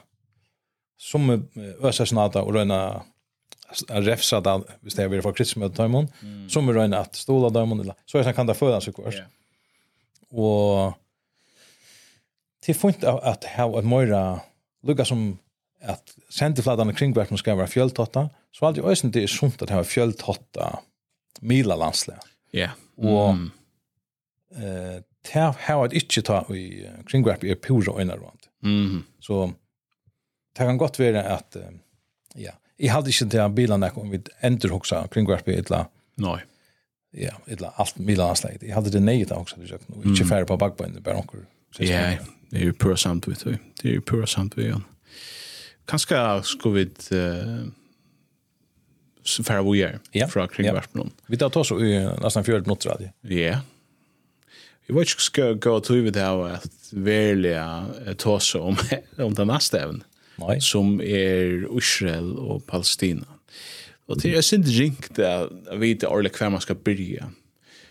som ösa snata och röna refsa det hvis det er vi får krigsmøte døymon, mm. som er røyne at stola døymon, så er det kan det føre seg kvart. Yeah. Og til funnet av at ha og Moira lukka som at sendefladene kringverkene skal være fjöltotta, så er det jo også det er sunt at ha fjöltotta mila landsle. Ja. Yeah. Og mm. eh, det har jeg ikke ta i kringverk er pura øyne rundt. Mm. Så det kan godt være at ja, Jeg hadde ikke til bilen jeg kom vid enderhoksa kring hvert by etla. Nei. Ja, etla alt bilen anslaget. Jeg hadde det neget også til jøkken. Og ikke færre på bakbøyene, bare onker. Ja, det er jo pura samt vi, tror. det er jo pura samt vi, ja. Kanskje skulle vi uh, færre vi er fra kring hvert by. Vi tar oss i nesten fjørt mot radio. Ja. Jeg vet ikke skal gå til vi det her at verlig ta oss om, om den neste evnen Nei. som er Israel og Palestina. Og til jeg synes ringt å vite ordentlig hver man skal byrja.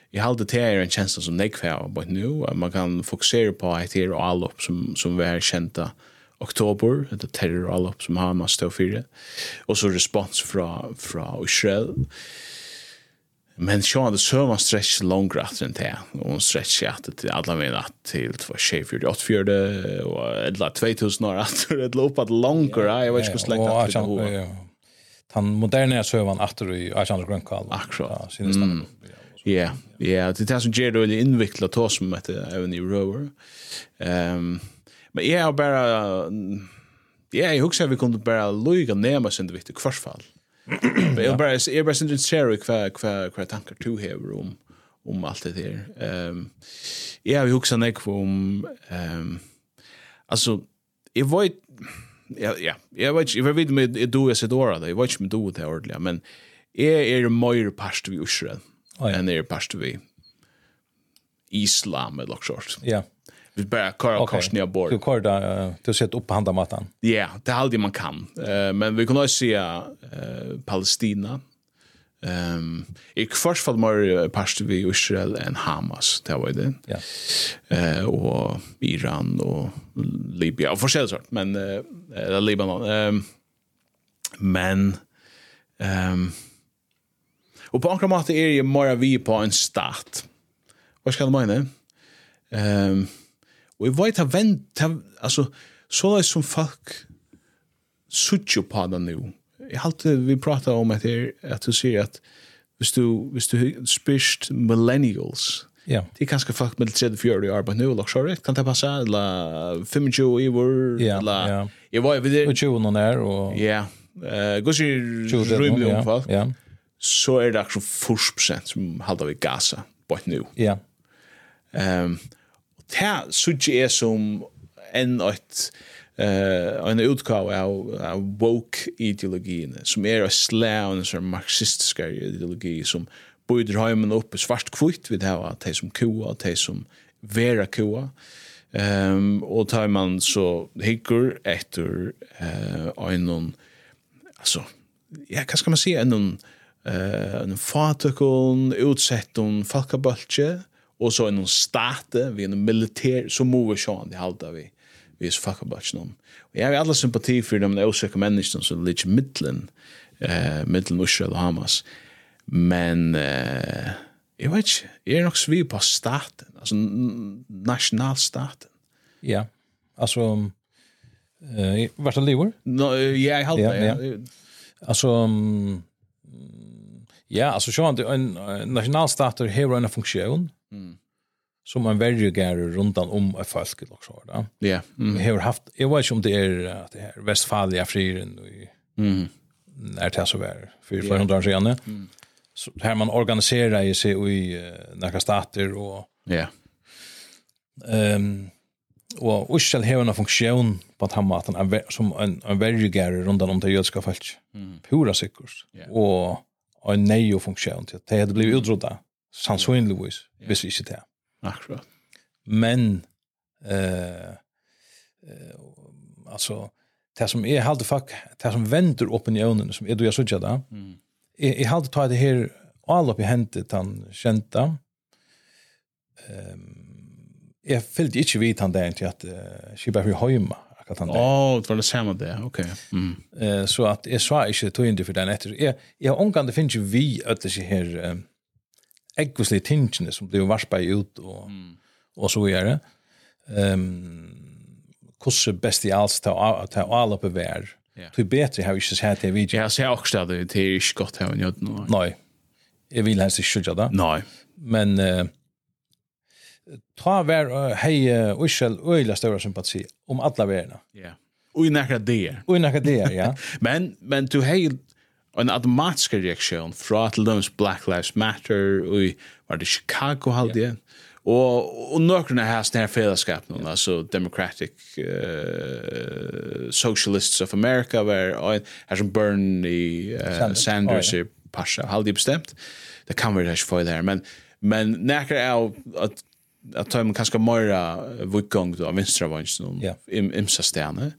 Jeg halte til er en tjeneste som jeg kvar på nu, at man kan fokusere på et her og allopp som, som vi har kjenta oktober, et terror allopp som Hamas stod fyrir, og så respons fra, fra Israel. Israel Men sjåan det så var stretch longer after enn det, og hun stretch at det alla at til 24, 84, og eller 2000 år at det et lopp at longer, jeg vet ikke hvordan lengt at det var. Den moderne søvann after i Alexander Grønkall. Akkurat. Ja, ja, det er det som gjør det veldig innviklet til oss med dette, even i Rover. Um, Men jeg har bare, ja, jeg husker at vi kunne bare lyga nema sin det viktig kvarsfall. Men jag bara är bara sent share kvar kvar kvar tankar to här om om allt det där. Ehm ja, vi huxar näck om ehm alltså jag vet ja ja, jag vet jag vet med du är så då det. Jag vet med du det ordliga, men är är mer past vi usra. Än är past vi Islam eller något sånt. Ja. Yeah vi bara kör och okay. korsnia bort. Du kör där du sett upp handa matan. Ja, yeah, det allt man kan. Eh men vi kan också se eh Palestina. Ehm um, i först fall mer past vi Israel än Hamas det var det. Ja. Eh och Iran och Libya och förskäl sort men eh uh, Libanon. Ehm um, men ehm um, och på en måte är ju mer vi på en stat. Vad ska det mena? Ehm um, Og jeg vet at vent, altså, så er som folk suttjo på det nå. Jeg halte vi pratar om at, her, at du sier at hvis du, hvis du spyrst millennials, Ja. Det er kanskje folk med 34 i arbeid nu lagt så rett, kan det passe? Eller 25 i vår, eller... Ja, Jeg var jo videre... Og 20 noen er, og... Ja. Gå sier rymlig om folk. Ja. Så er det akkurat 40 som halda vi gasa, bort nu. Ja. Ehm det sutje er som en et eh en utgave av, av woke ideologien som er en slævn som marxistisk ideologi som bøyder heimen opp svart kvitt vid hava de som koa, de som vera koa. Um, og tar man så hikker etter uh, en altså, ja, hva skal man si, en noen uh, en fatikon, utsetton, falkabaltje, og så en state, vi en militær, så må måste sjön det halda vi vi är fuck about någon och jag har alla sympati för de osäkra menneskene som ligger mittlen eh mittlen Israel og Hamas. Men eh jeg vet ikke, jeg er nok svi på staten alltså nationalstaten ja Altså, eh vart det lever no ja jag håller ja alltså Ja, alltså så han en nationalstater har en funktion. Mm. Som man väljer runt om ett folk också där. Ja. mm. Vi har haft jag vet inte om det är att det här Västfalia friren i mm. när det så var för flera hundra år sedan. Mm. Så här man organiserar sig i några stater och ja. Ehm og Ushel har en funktion på at han som en en verjugær rundan om det jødska falt. Mm. Pura sikkurs. Yeah. Og en neo funktion til. Det hadde blivit utrodda, sannsynligvis, hvis ikke det. Akkurat. Men, eh, eh, altså, det som er halde fuck, det som vender opinionen, som er du jeg sutja mm. jeg, jeg halde ta det her, all oppi hentet han kjenta, um, jeg fyllde ikke vidt han der til at uh, Kibær fyrir høyma, akkurat han. Åh, det var det samme det, ok. Mm. Uh, så at jeg sa ikke tog inn det for den etter. Jeg, jeg har omgang, det finnes jo vi at det her um, eggvislige tingene som blir varspa ut og, mm. og så gjør det. Um, hvordan bestialst ta, ta alle på vær. Yeah. Det er bedre har vi ikke sett det video. Jeg ser også det, det er ikke godt her i nødden. Nei, jeg vil helst ikke skjønne det. Nei. Men... Uh, ta vær hej Ushel øyla stora sympati om alla värna. Ja. Och i nekra det. Och i nekra det, ja. men, men du hei en automatisk reaktion från til dømes Black Lives Matter og i, var det Chicago hade yeah. og, og nøkrene her sånne fällskap nu yeah. altså Democratic uh, Socialists of America, var her som Bernie uh, Sanders i Pasha, hade bestämt. Det kan vi det ikke for det men Men nekra är att att ta man kanske mera vikong då vänstra vänstern yeah. im imsa stjärne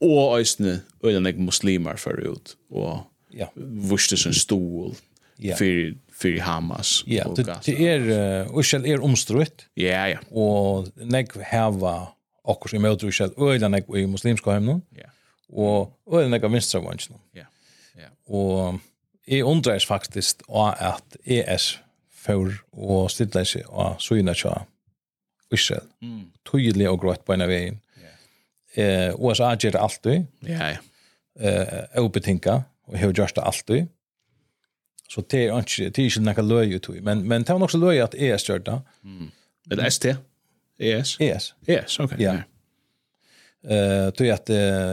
och ösne eller muslimer förut och ja. vuxte som stol ja. för för Hamas ja yeah, det är och själv är omstrutt ja ja. Och nek hava okkur som jag tror själv eller nek i muslimska hem ja. og eller nek vänstra vänstern ja ja. Och är faktisk faktiskt at ES för og stilla sig og så innan Israel. Mm. Tydelig og grått på en av veien. Yeah. Eh, USA gjør det alltid. Ja, ja. Eh, og og har gjort det alltid. Så det er ikke, det er ikke noe løy ut i. Men, men det var nok så løy at ES gjør det. Mm. Eller ST? ES? ES. ES, ok. Ja. Yeah. Eh, tror jag att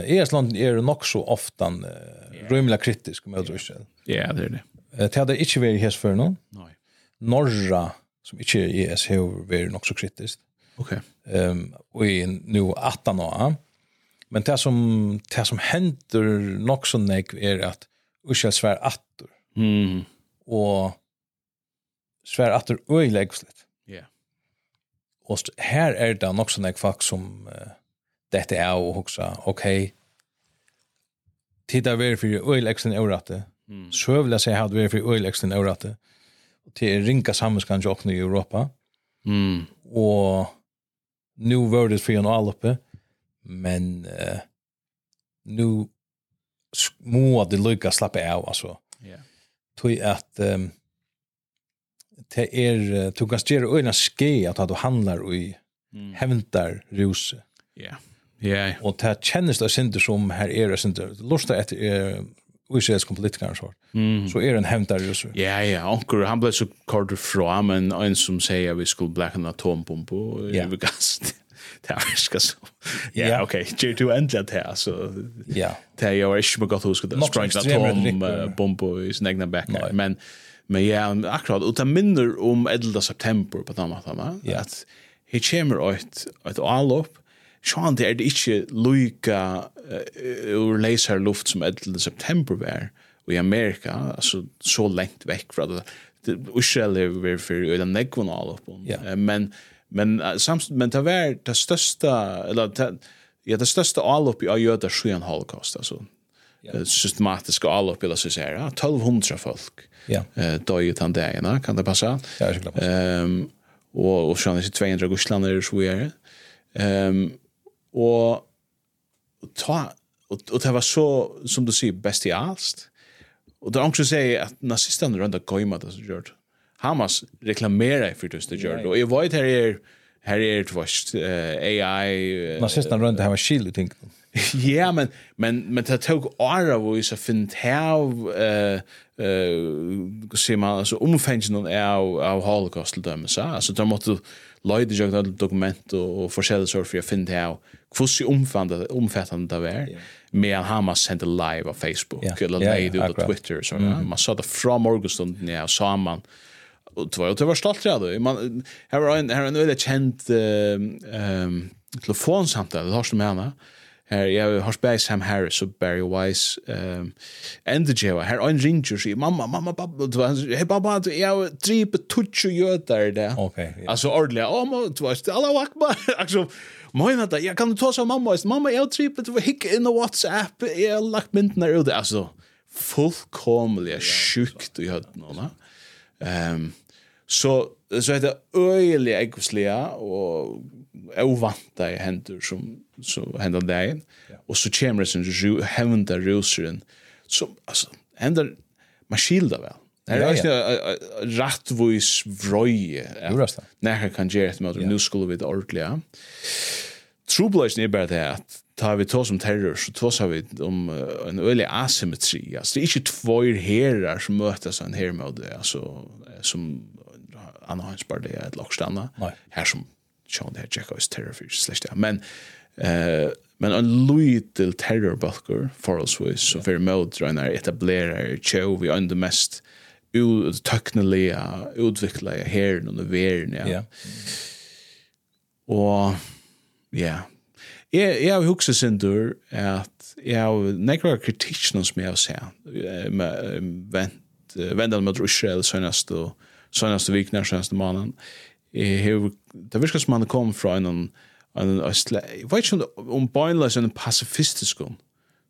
Estland är nog så ofta uh, rymla kritisk mot Ryssland. Ja, det är det. Eh, Det hade inte varit här för någon. Nej. Norra som inte är så har vi är så kritiskt. Okej. Ehm um, och i nu 18 år. Men det som det som händer nog så nek är att Ursel svär attor. Mm. Och svär attor öjlägsligt. Ja. Yeah. Och här är det nog så nek folk som uh, detta är och också okej. Titta vi för öjlägsen öratte. Mm. Så vill jag säga hade vi för öjlägsen öratte. Mm till rinka samhällskan jag i Europa. Mm. Og nu var det för en alloppe men uh, nu må det lycka slappa av alltså. Ja. Yeah. Tog att um, det är du kan styra öjna ske att du handlar i mm. hämtar ruse. Ja. Yeah. Ja. Yeah. Och det känns det synd som här är det synd. Lustar efter er Israels politiker så. Mm. Så er en hevntare russer. Ja, ja, onker, han ble så kort fra, men en som sier at vi skulle blekke en atombombe, og ja. vi gast. Det er ikke så. Ja, ok, gjør du endelig det her, så ja. det er jo ikke med godt husket å sprenge en atombombe i sin egna bekker, men Men ja, akkurat, og det minner om 11. september på den måten, at her kommer et, et avlopp sjån det er det ikke loika ur leisar luft som 11. september var i Amerika, altså så lengt vekk fra det. Israel er vi for øyla negvun all oppon. Men, men, samst, men det var det største, eller det, ja, det største all oppi av jøder sjøen holocaust, altså yeah. systematiska allop eller så säger ja 1200 folk. Ja. Eh då ju tant kan det passa? Ja, det Ehm och och sen är det 200 guslander så är det. Ehm Og ta, og, og det var så, som du sier, bestialst. Og det er omkring å si at nazistene rundt av Goyma det som gjør. Hamas reklamerer for det som gjør det. Og jeg vet her er, her er det vart uh, AI... Uh, nazistene rundt av var skil i ting. Ja, men, men, men det tog åra hvor vi så finnet av, eh uh, se man, altså omfengene av, av holocaust til dem, så. Altså, da måtte løyde jo dokument og, og forskjellige sår for jeg finnet av hvordan omfattande, omfattande det var, med medan Hamas sendte live av Facebook, yeah. eller yeah, yeah, ut av Twitter, så, mm. man sa det fra morgenstunden, ja, sa man, och det var det var stolt ja jag man här var en här en väldigt känd ehm um, telefonsamtal det har som henne. Her jeg har spelat Sam Harris og Barry Weiss ehm and the Joe här en ringer sig mamma mamma pappa. Det var hej pappa jag tripe touch ju där där altså ordentlig å må du var alla akbar. Altså Moin vänta, jag kan ta så mamma, mamma jag trippet du hick in the WhatsApp. Jag har lagt mynden ut ute, alltså. Fullkomliga sjukt i hödden va. Ehm så så är det öjliga äggosliga och ovanta i händer som så händer där. Och så kommer det sen ju händer roseren. Så alltså händer man skildar väl. Det er ikke rättvis vrøye. Jo, det. er det. När kan ge ett möte nå skulle vi det ordentligt. Troblasen er bare det at tar vi tås om terror, så tås har vi om uh, en øyelig asymmetri. Altså, det er ikke tvøyr herrar som møtes av en det, altså, som Anna Hans bare det er et lokstanna, her som Sean her tjekka oss terror for slett det. Men, uh, men en lytel terrorbalker, forholdsvis, som fyrir mødre enn etablerar etablerer tjau vi under mest uttøknelige, utviklet herren under verden, ja. Yeah. Og Ja. Jeg, jeg har hukset sin dør at jeg har nekra kritikken som jeg har sett vent, vendan mot Israel søgnast og søgnast og vikner søgnast og mannen det virker som han kom fra en en østle... jeg vet ikke om bøynløs en pasifistisk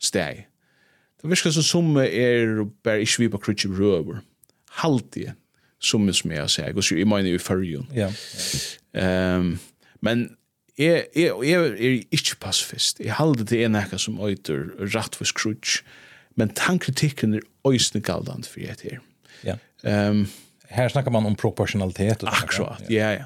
steg det virker som som er bare ikke vi på krutsi røver halvdige som som jeg har sett og så jeg mener i fyrjun ja. Men jeg, jeg, jeg er ikke passfist. Jeg halder det en ekka som øyter rattvis krutsk, men tankritikken er øysne galdant for jeg til. Ja. Um, Her snakker man om proportionalitet. Akkurat, ja, ja.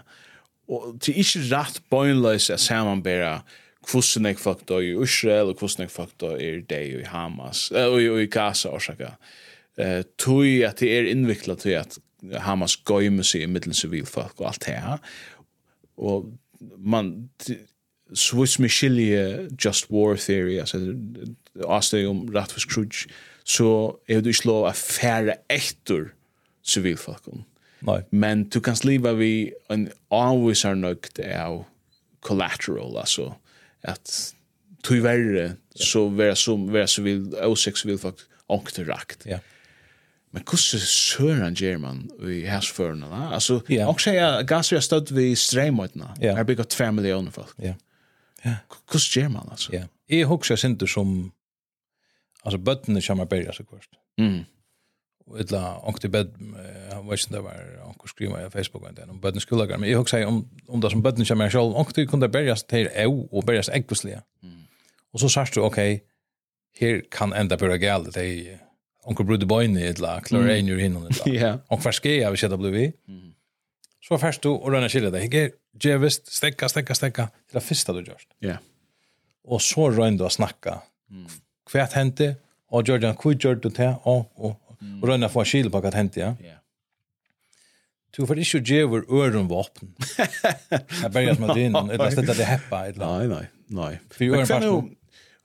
Og det er ikke rett bøgnløs at samanbæra hvordan jeg folk døy i Israel, og hvordan jeg folk døy i deg i Hamas, og i, i Gaza, årsaka. Uh, tøy at det er innviklet til at Hamas gøymer seg i middelen sivilfolk og alt det her. Og man Swiss Michelle Just War Theory alltså avsteg om rättvis krutch så er du fair affärer civil fucking Nej. Men du kan sliva vi en always are knocked av collateral alltså att tyvärr så vera som vara så vill åsex vill faktiskt ångterakt. Ja. Yeah. Men hvordan søren gjør man i hersførene? Altså, yeah. også jeg gasser jeg støtt ved streimøytene. Yeah. Her bygger tver millioner folk. Ja. Hvordan gjør man, altså? Ja. Jeg husker sinter som, altså, bøttene kommer bare, så kvart. Mm. Og etla, onk til bed, jeg vet ikke om det var, onk skriva i Facebook, om bøttene skuldagar, men jeg husker om, om det som bøttene kommer selv, onk til kunne berges til eu, og berges eggvislige. Mm. Og så sørst du, ok, her kan enda bøyre gale, det er onkel Bruder Boyne ett la klar mm. Rainier hinner ett la Ja. Och färske jag vet att det. Så färst du och röna skilja det Ge gevist stäcka stäcka stäcka till det första du görs. Ja. og så rön du att snacka. Mm. Kvärt hände Georgian kvitt gjorde du det og og och röna få skil på vad hände ja. Ja. Du får ikke gjøre vår våpen. Jeg Jag börjar med det innan. eller stedet det heppa. Nej, nej, nej. För öron fast.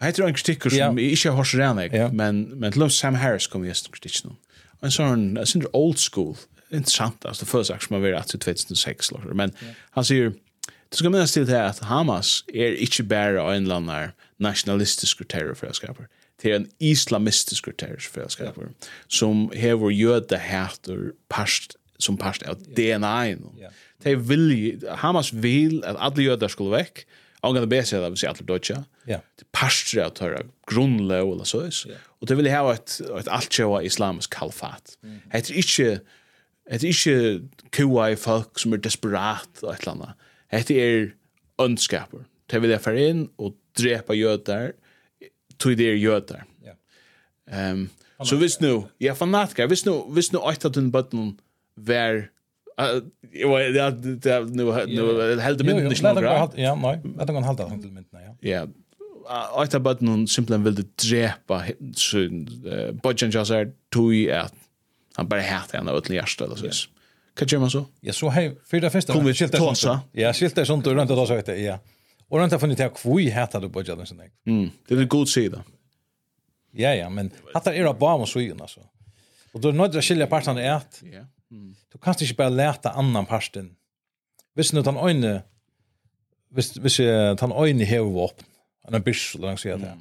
Jeg tror en kritikker som jeg ikke har hørt rann jeg, men, men til og med Sam Harris kom jeg til kritikken om. En sånn, jeg synes det old school, interessant, altså det føles akkurat som å være til 2006, men han sier, det skal minnes til det at Hamas er ikke bare en eller annen nationalistisk terrorfellesskaper, det er en islamistisk terrorfredskaper, som hever jøde hater parst, som parst av DNA-en. Yeah. Hamas vil at alle jøder skulle vekk, angående BC där vi ser alla deutsche. Ja. Det pastor av höra grundlöv eller så is. Og det vill ha et, et allt showa islamisk kalfat. Det er ikke, det er ikke kua i folk som er desperat og et eller annet. Det er ønskaper. Det vil jeg för inn og drepa jøder, tog det er jøder. Ja. Um, så hvis nu, ja fanatiker, hvis nu, hvis nu åtta den button var Jag vet det nu nu helt mynt inte några. Ja, nej. Jag kan hålla det till mynt, ja. Ja. Att att bara någon simpelt vill det drepa sin budget just är tui att han bara hatar henne åt lärsta eller så. Kan jag man så? Ja, så hej för det första. Kommer skilta sånt. Ja, skilta sånt runt då så vet jag. Ja. Och runt har funnit jag kvui hatar du budget eller sånt. Mm. Det är en god sida. Ja, ja, men hatar era bara så ju alltså. Och då nådra skilja partarna är att. Ja. Du kan ikke bare lete annan parsten. Hvis nu den øyne, hvis, hvis jeg den øyne hever våpen, en byrs, eller oss sier det.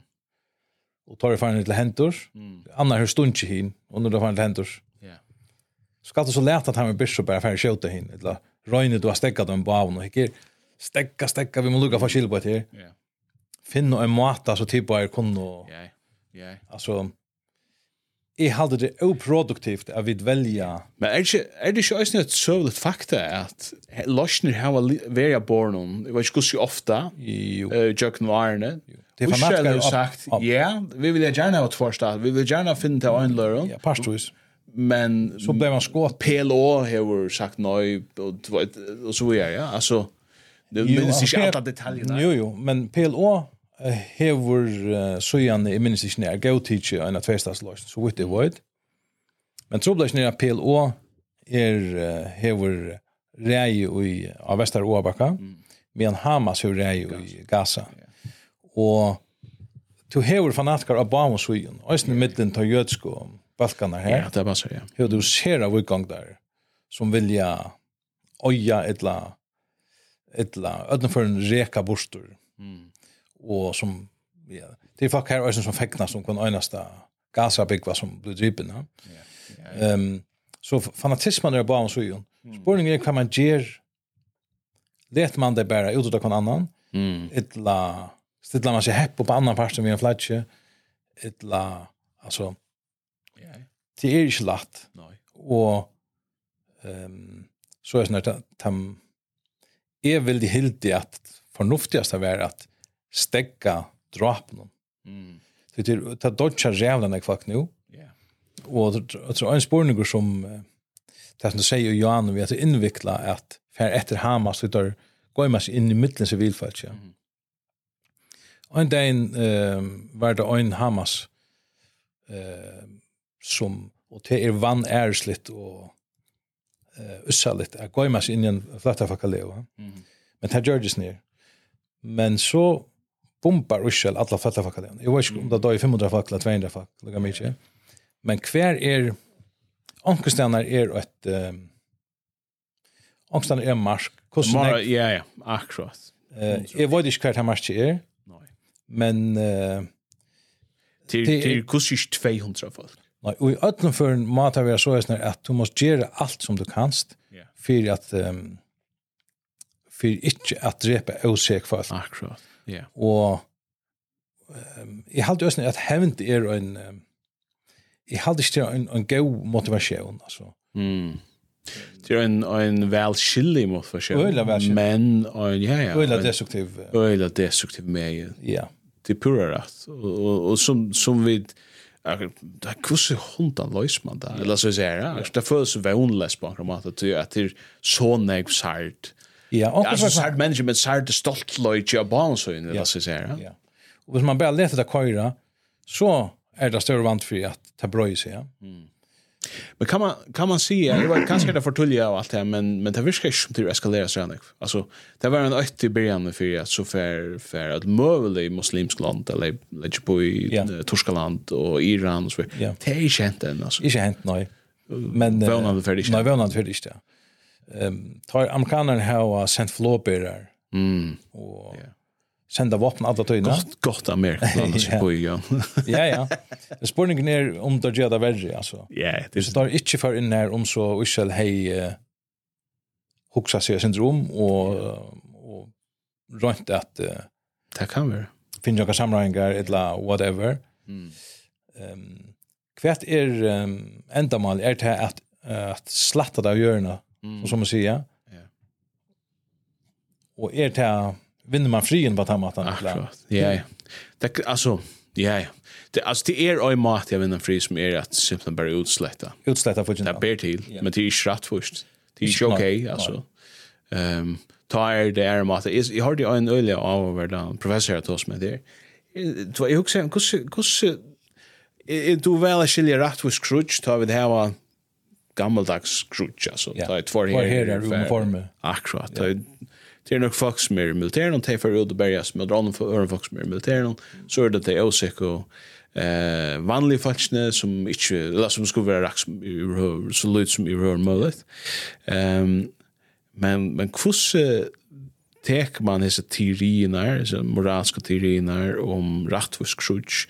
Og tar det faren til hentur, mm. annan hører stund ikke hin, og når det faren til hentur. Yeah. Skal du så lete at han er byrs og bare faren skjøte hin, eller røyne du har stekket dem på avn, og ikke stekka, stekka, vi må lukka for skil på et her. Yeah. Finn en måte så typ av er kunne. Ja, yeah. ja. Yeah. Altså, jeg halde det uproduktivt at vi velja. Men er, det ikke, er det ikke også et søvlet fakta at løsner har vært born om, jeg vet ikke hvordan jo. uh, Jøkken og Arne, Ushel har sagt, ja, vi vil gjerne ha et forstad, vi vil gjerne finne til øyne løren. Ja, parstvis. Men så blev man skått. PLO har sagt nej och, och så vidare, ja. Alltså, det minns inte alla detaljerna. Jo, jo, men PLO hevur søyan i minnes ikke nær gav tidsi enn at festaslost, så vitt det var Men troblags nær PLO er hevur rei i av Vestar Åbakka, medan Hamas hevur rei i Gaza. Og to hevur fanatikar av Bama søyan, i middelen ta jødsko balkanar her. Ja, det er bare ja. Hevur du ser av utgang der, som vilja oja etla etla, etla, för en reka etla, och som ja, det är folk här som fäknas som kan önaste Gaza byggva som blir driven. Ehm ja, ja, um, så fanatismen är bara så ju. Spårningen är kan man ge let man det bara ut av någon annan. Mm. Etla, stilla man sig hepp på annan part som vi har flatche. Etla, alltså ja. Det är ju lätt. Nei. Og ehm um, så är snart tam är väl det helt at att förnuftigast er at stegga drapen. Mm. Så det är ta dodge jävlarna i fuck nu. Ja. Och det er en spårning som det som du säger Johan vi att invikla att fer efter Hamas utar går man in i mitten så vill fallet. Ja. Mm. Och den ehm var det en Hamas eh som och det är vann ärsligt och eh ussaligt at gå in i en flatta fakaleo. Mm. Men det Georges ner. Men så pumpar Israel alla fattafakalene. Jag vet inte om det då är 500 fakla, 200 fakla, lika mycket. Men kvar är Ankerstenar är ett um, Ankerstenar är marsk. Mara, ja, ja, akkurat. Eh, jag vet inte kvar marsk är. Nej. Men eh, till till kusish 200 folk. Nej, och i öllum för en mat har vi så är det att du måste göra allt som du kanst för att um, för inte att drepa osäk folk. Akkurat Ja. Og um, jeg halte også at hevnt er en um, jeg halte ikke en, en god motivasjon, altså. Mm. Det er en, en velskillig motivasjon. Øyla velskillig. Men, en, ja, ja. Øyla destruktiv. Øyla destruktiv med. Ja. Det er pura rett. Og, og, og som, som vi, det er kusse hundan løys man da, eller så sier jeg, det føles vannløs på en måte, at det er så negv sart, Ja, och så så hard management så hard stolt löjt jag bara så in det så säger. Ja. Och hvis man bara läser det köra så är det större vant för att ta bröj sig. Ja. Mm. Men kan man kan man se jag var kanske det förtulja och allt det men men det viskar inte som det eskalerar så här. Alltså det var en ötti början för att så för för att mövlig muslimsk land eller lägga på i yeah. Torskaland och Iran och så. Yeah. Det är inte hänt än alltså. Inte hänt nej. Men vånande för det. Nej, vånande för det. Ja um, tar amerikanerna här och sent flåbärar. Mm. Och yeah. sända vapen alla tøyna. Gott, gott Amerikan som på ja. ja, ja. Det spurningen er om det gjør det verre, altså. Ja, det er... Så tar ikke for inn her om så Israel hei uh, huksa seg syndrom og, og rønt at uh, det kan vara. Finns noen sammenhengar, eller whatever. Mm. Um, Hvert er um, endamal er det at, at slatta det av hjørnet mm. som man säger. Ja. Och är det vinner man frien på tamma att Ja. Ja. Det alltså ja. Det alltså det är oj mat jag vinner fri som är att simpelt bara utslätta. Utslätta för det ber till men det är schrat först. Det är okej alltså. Ehm tar det är mat. Is Jag har det en öliga av värda professor att oss med det. Du jag också hur hur du väl skiljer rätt för scrutch tar vi det här gammaldags skrutja Ja, yeah. det två här här är uniform. akkurat. Det det är nog fox mer militären och tar ut och bergas med drar folk som er i militären så er det det åsik og eh vanlig falskne som inte eller som skulle vara raks, så lut som i rör möjligt ehm men men kus tek man hese teorierna så moralska teorierna om rättvis skrutch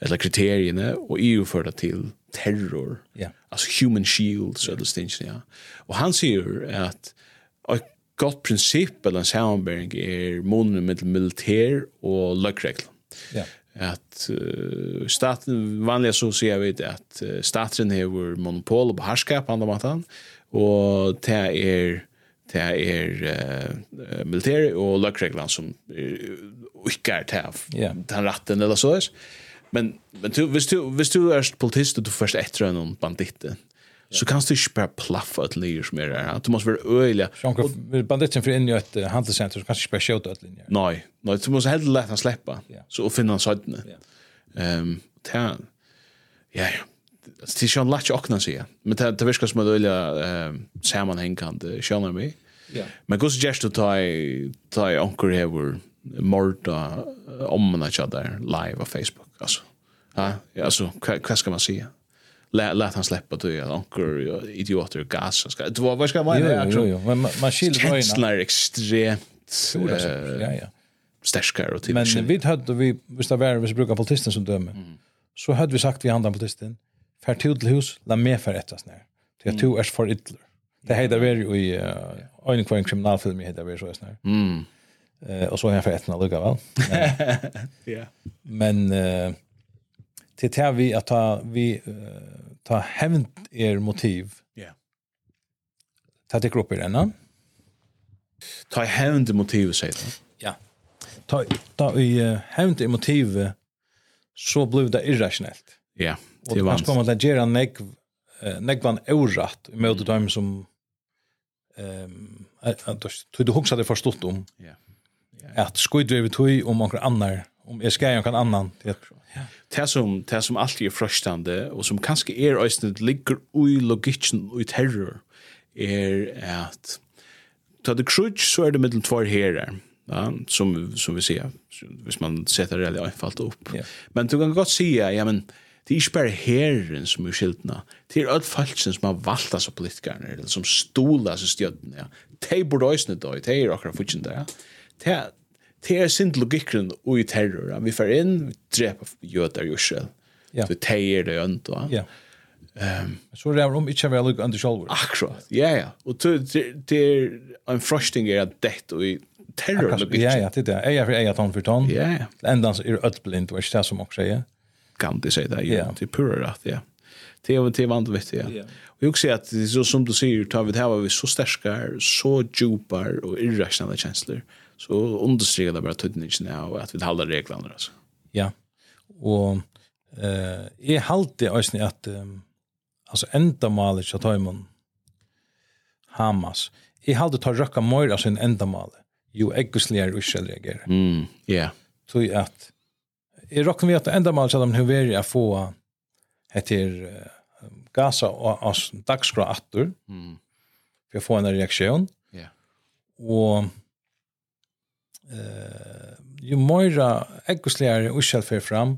eller kriterierna och EU för det till terror. Ja. Yeah alltså human shield så det stins ja. Och han säger att ett gott princip eller en sammanbäring är månen med militär och lökregler. Ja. Att uh, staten vanliga så ser vi det att uh, staten har monopol på härskap andra matan och det är det er uh, militär og lökregler som uh, ikke er til Ja. Den ratten eller så är. Men men du visst du visst du är politist du först efter en bandit. Så kan du spara plaffa et lejer som er her. Du måste vara öjliga. Och banditten för in i ett handelscenter så kanske spara skjuta ett linje. Nei, nei, du måste heller lätt han släppa. Så och finna sidan. Ehm, tär. Ja, ja. Det är ju en lätt att. Men det det verkar som att öjliga ehm sammanhängande känner mig. Ja. Men går så just att ta ta onkel här vår morda om när jag live på Facebook alltså ja ja, så vad ska man säga lät lät han släppa då att onkel idioter gas ska det var vad ska man göra jo jo men man skiljer på en slår extremt ja ja. stäskar och till men vi hade vi visst det var vi brukar politisten som dömer så hade vi sagt vi andra politisten Fär till hus la mer för ett sån här till två är för ytler. Det heter hade ju i en kvar kriminalfilm heter varit så snär. mm. Eh och så är jag för ett några lugga väl. Ja. Men eh till tar vi att ta vi ta hämnd er motiv. Ja. Ta det upp i denna. Ta hämnd motiv säger det. Ja. Ta ta i hämnd er motiv så blev det irrationellt. Ja. Det var kanske kommer att göra nek nekvan orätt med dem som ehm att du huxade förstått om. Ja att skojda vi tog om någon annan om jag ska göra någon annan det Det som, det som alltid är fröstande och som kanske är östnet ligger i logiken och i terror är att ta det krutch så är det mellan två herrar ja, som, som vi ser hvis man sätter det einfalt upp. Ja. Men du kan gott säga ja men det är inte bara herren som är skiltna det är allt falsen som har valgt av politikerna eller som stolas i stjödden ja. det borde östnet då, det är akkurat fortfarande ja. det det er sin logikken og i terror. Vi får inn, vi dreper jøder i Israel. Ja. Vi teier det ønt. Ja. Um, så det er om ikke vel lukke under sjolver. Akkurat, ja, ja. Og det er en frosting er at dette og i terror logikken. Ja, ja, det er det. Jeg for jeg tonn for tonn. Ja, ja. Enda så er det ødblind, og ikke det som også sier. Kan det si det, ja. Det er pura rett, ja. Det er det vant vitt, ja. Og jeg også at, så som du sier, tar vi det her, vi så sterskar, så djupar og irrationale kjensler. Ja så understryker det bare tøtningen av at vi holder reglene. Altså. Ja, og eh, jeg halte også at um, altså enda malet så tar man Hamas. Jeg halte tar røkka mer av sin enda malet. Jo, eggusligere og ikke. Mm, ja. Yeah. Så at jeg røkker vi at enda malet så tar man høyver jeg få etter uh, Gaza og uh, dagskra atter mm. for å få en reaksjon. Ja. Yeah. Og eh, ju mera äggoslägare och för fram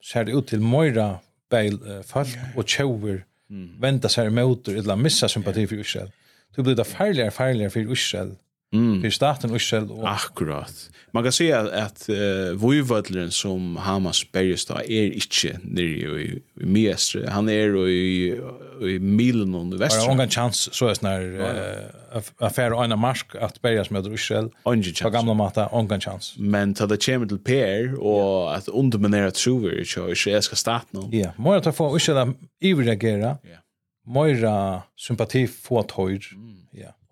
så är det ut till mera bäl folk och tjover mm. vänta sig emot eller missa sympati för Israel. Det blir det farligare och farligare för Israel Mm. Det är staten och själv. Och... Akkurat. Man kan säga att uh, Vojvodlaren som Hamas berges då är inte nere i, i Miestre. Han är i, i Milen och Västra. Har en chans så är sån uh, affär och en mark att bergas med Israel. Ingen chans. På gamla mata, ingen chans. Men ta det kommer till Per och att underminera trover i israeliska staten. Ja, yeah. måste ta få Israel att överreagera. Ja. Yeah. Moira sympati få att höjt. Mm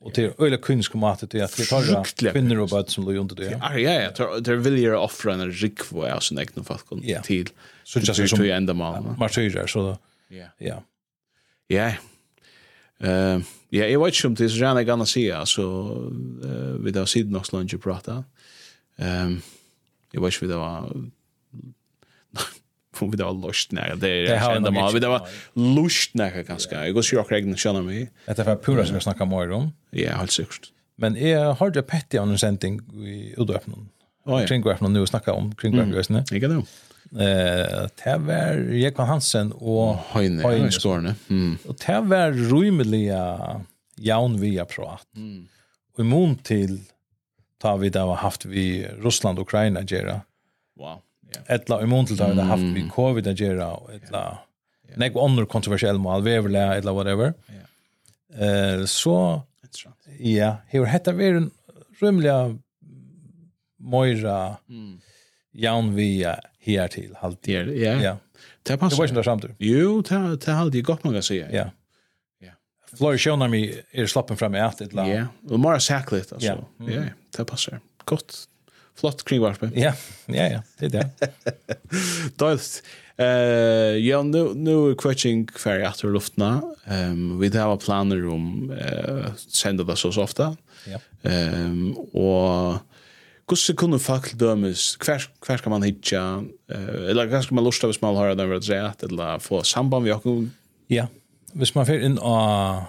Och det är öle kunsk om att det att det tar kvinnor och bad som låg under det. Ja, ja, ja. Det vill ju offra en rik vad jag så näkna fast kon till. Så just som till ända man. Martyrer så då. Ja. Ja. Ja. Eh, ja, jag vet inte det är gärna gärna se alltså eh vi där sidan också lunch prata. Ehm jag vet inte vad om vi det var lust när det är ända enda mal vi det var lust när ganska jag går sjök regn känner mig att det var pura som jag snackar mer om ja helt säkert men är har jag petti on en sending i udöppnen oh, ja. kring öppnen nu snackar om kring öppnen mm. jag kan Eh, det var Jekon Hansen och Heine, Heine Skårne. Mm. Och det var rymliga jaun via prat. Mm. Och i mån till tar vi det har haft vi Russland och Ukraina gera. Wow etla i mån til det haft vi covid att göra och etla under kontroversiell mål väverla etla whatever. Eh så ja, hur heter vi en rymliga moira jaun vi här till halvtid. Ja. Ja. Det passar. Det var inte samt. Jo, det det hade ju gott man kan säga. Ja. Ja. Flora Shona mi är slappen fram i att etla. Ja, och mer säkert alltså. Ja, det passar. Gott. Flott kringvarpe. Ja, ja, ja, det er det. Dåligt. Eh, ja, nu nu är coaching färja efter luftna. Ehm vi har planer om eh sända det så ofta. Ja. Ehm och hur ska kunna folk dömas? Hver, hver ska man hitta eh Eller kanske skal man lusta hvis man har den vært rett? Eller få samband med okkur? Ja, hvis man fyrir inn av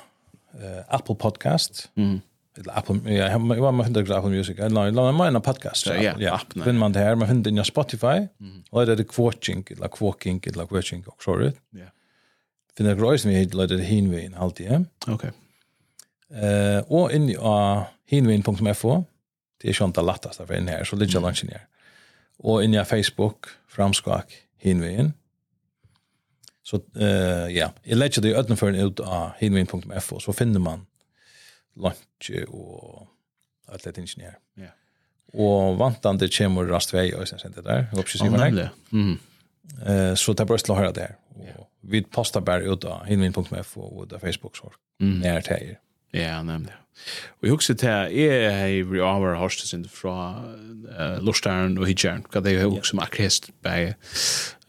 uh, Apple Podcast, mm eller Apple, ja, jag var med hundra Apple Music, eller nej, man en podcast. Ja, ja. Vinn man det här, man finner den Spotify, och det är det Quotching, eller quoking eller Quotching, och så det. Ja. Finner det röjsen vi hit, eller det hinvin, alltid, ja. Okej. Och in i hinvin.fo, det är sånt det lättaste för in här, så ligger lunchen här. Och in i Facebook, framskak, hinvin. Så, ja, jag lägger det i ödnafören ut av hinvin.fo, så finner man lunch og alt det tingene her. Ja. Og vantande kommer rast vei og sånn det der. Jeg håper ikke var det. Mm. Eh så det er bare slå bröst låra där. Och vi postar bare ut av då og ut av Facebook så. mm. nær til är. Ja, nemlig. Og jeg husker til at jeg har i over hørstesen fra uh, Lorstaren og Hidjern, hva det er jo som akkurat hest bei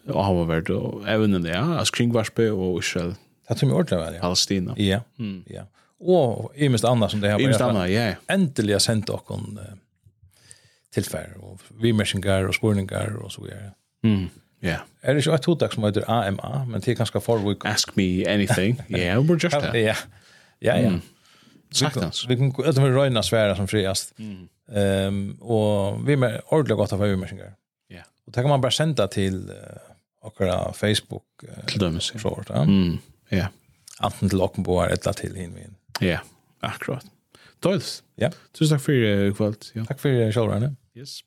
avhåverd og evnen det, ja, altså kringvarspe og Israel. Det tror som jeg ordentlig var, ja. Palestina. Ja, ja och i minst annars som det här var. I minst annars, ja. Äntligen sent och kon tillfär och vimersingar och spurningar og så videre. Mm. Ja. Yeah. Er det ikke et hotak som heter AMA, men det är ganska forward. Ask me anything. yeah, we're just that. Ja. Ja, ja. Saktans. Vi kan att med røyna sværa som friast. Mm. Ehm och vi er ordentlig gott av vimersingar. Ja. Och det kan man bara sända till uh, Facebook uh, til dømes. Ja. Mm. Ja. Anten till Lockenboar eller till Hinvin. Ja, akkurat. Toils. Ja. Tusen takk for kvalt. Ja. Takk for kjølrene. Yes.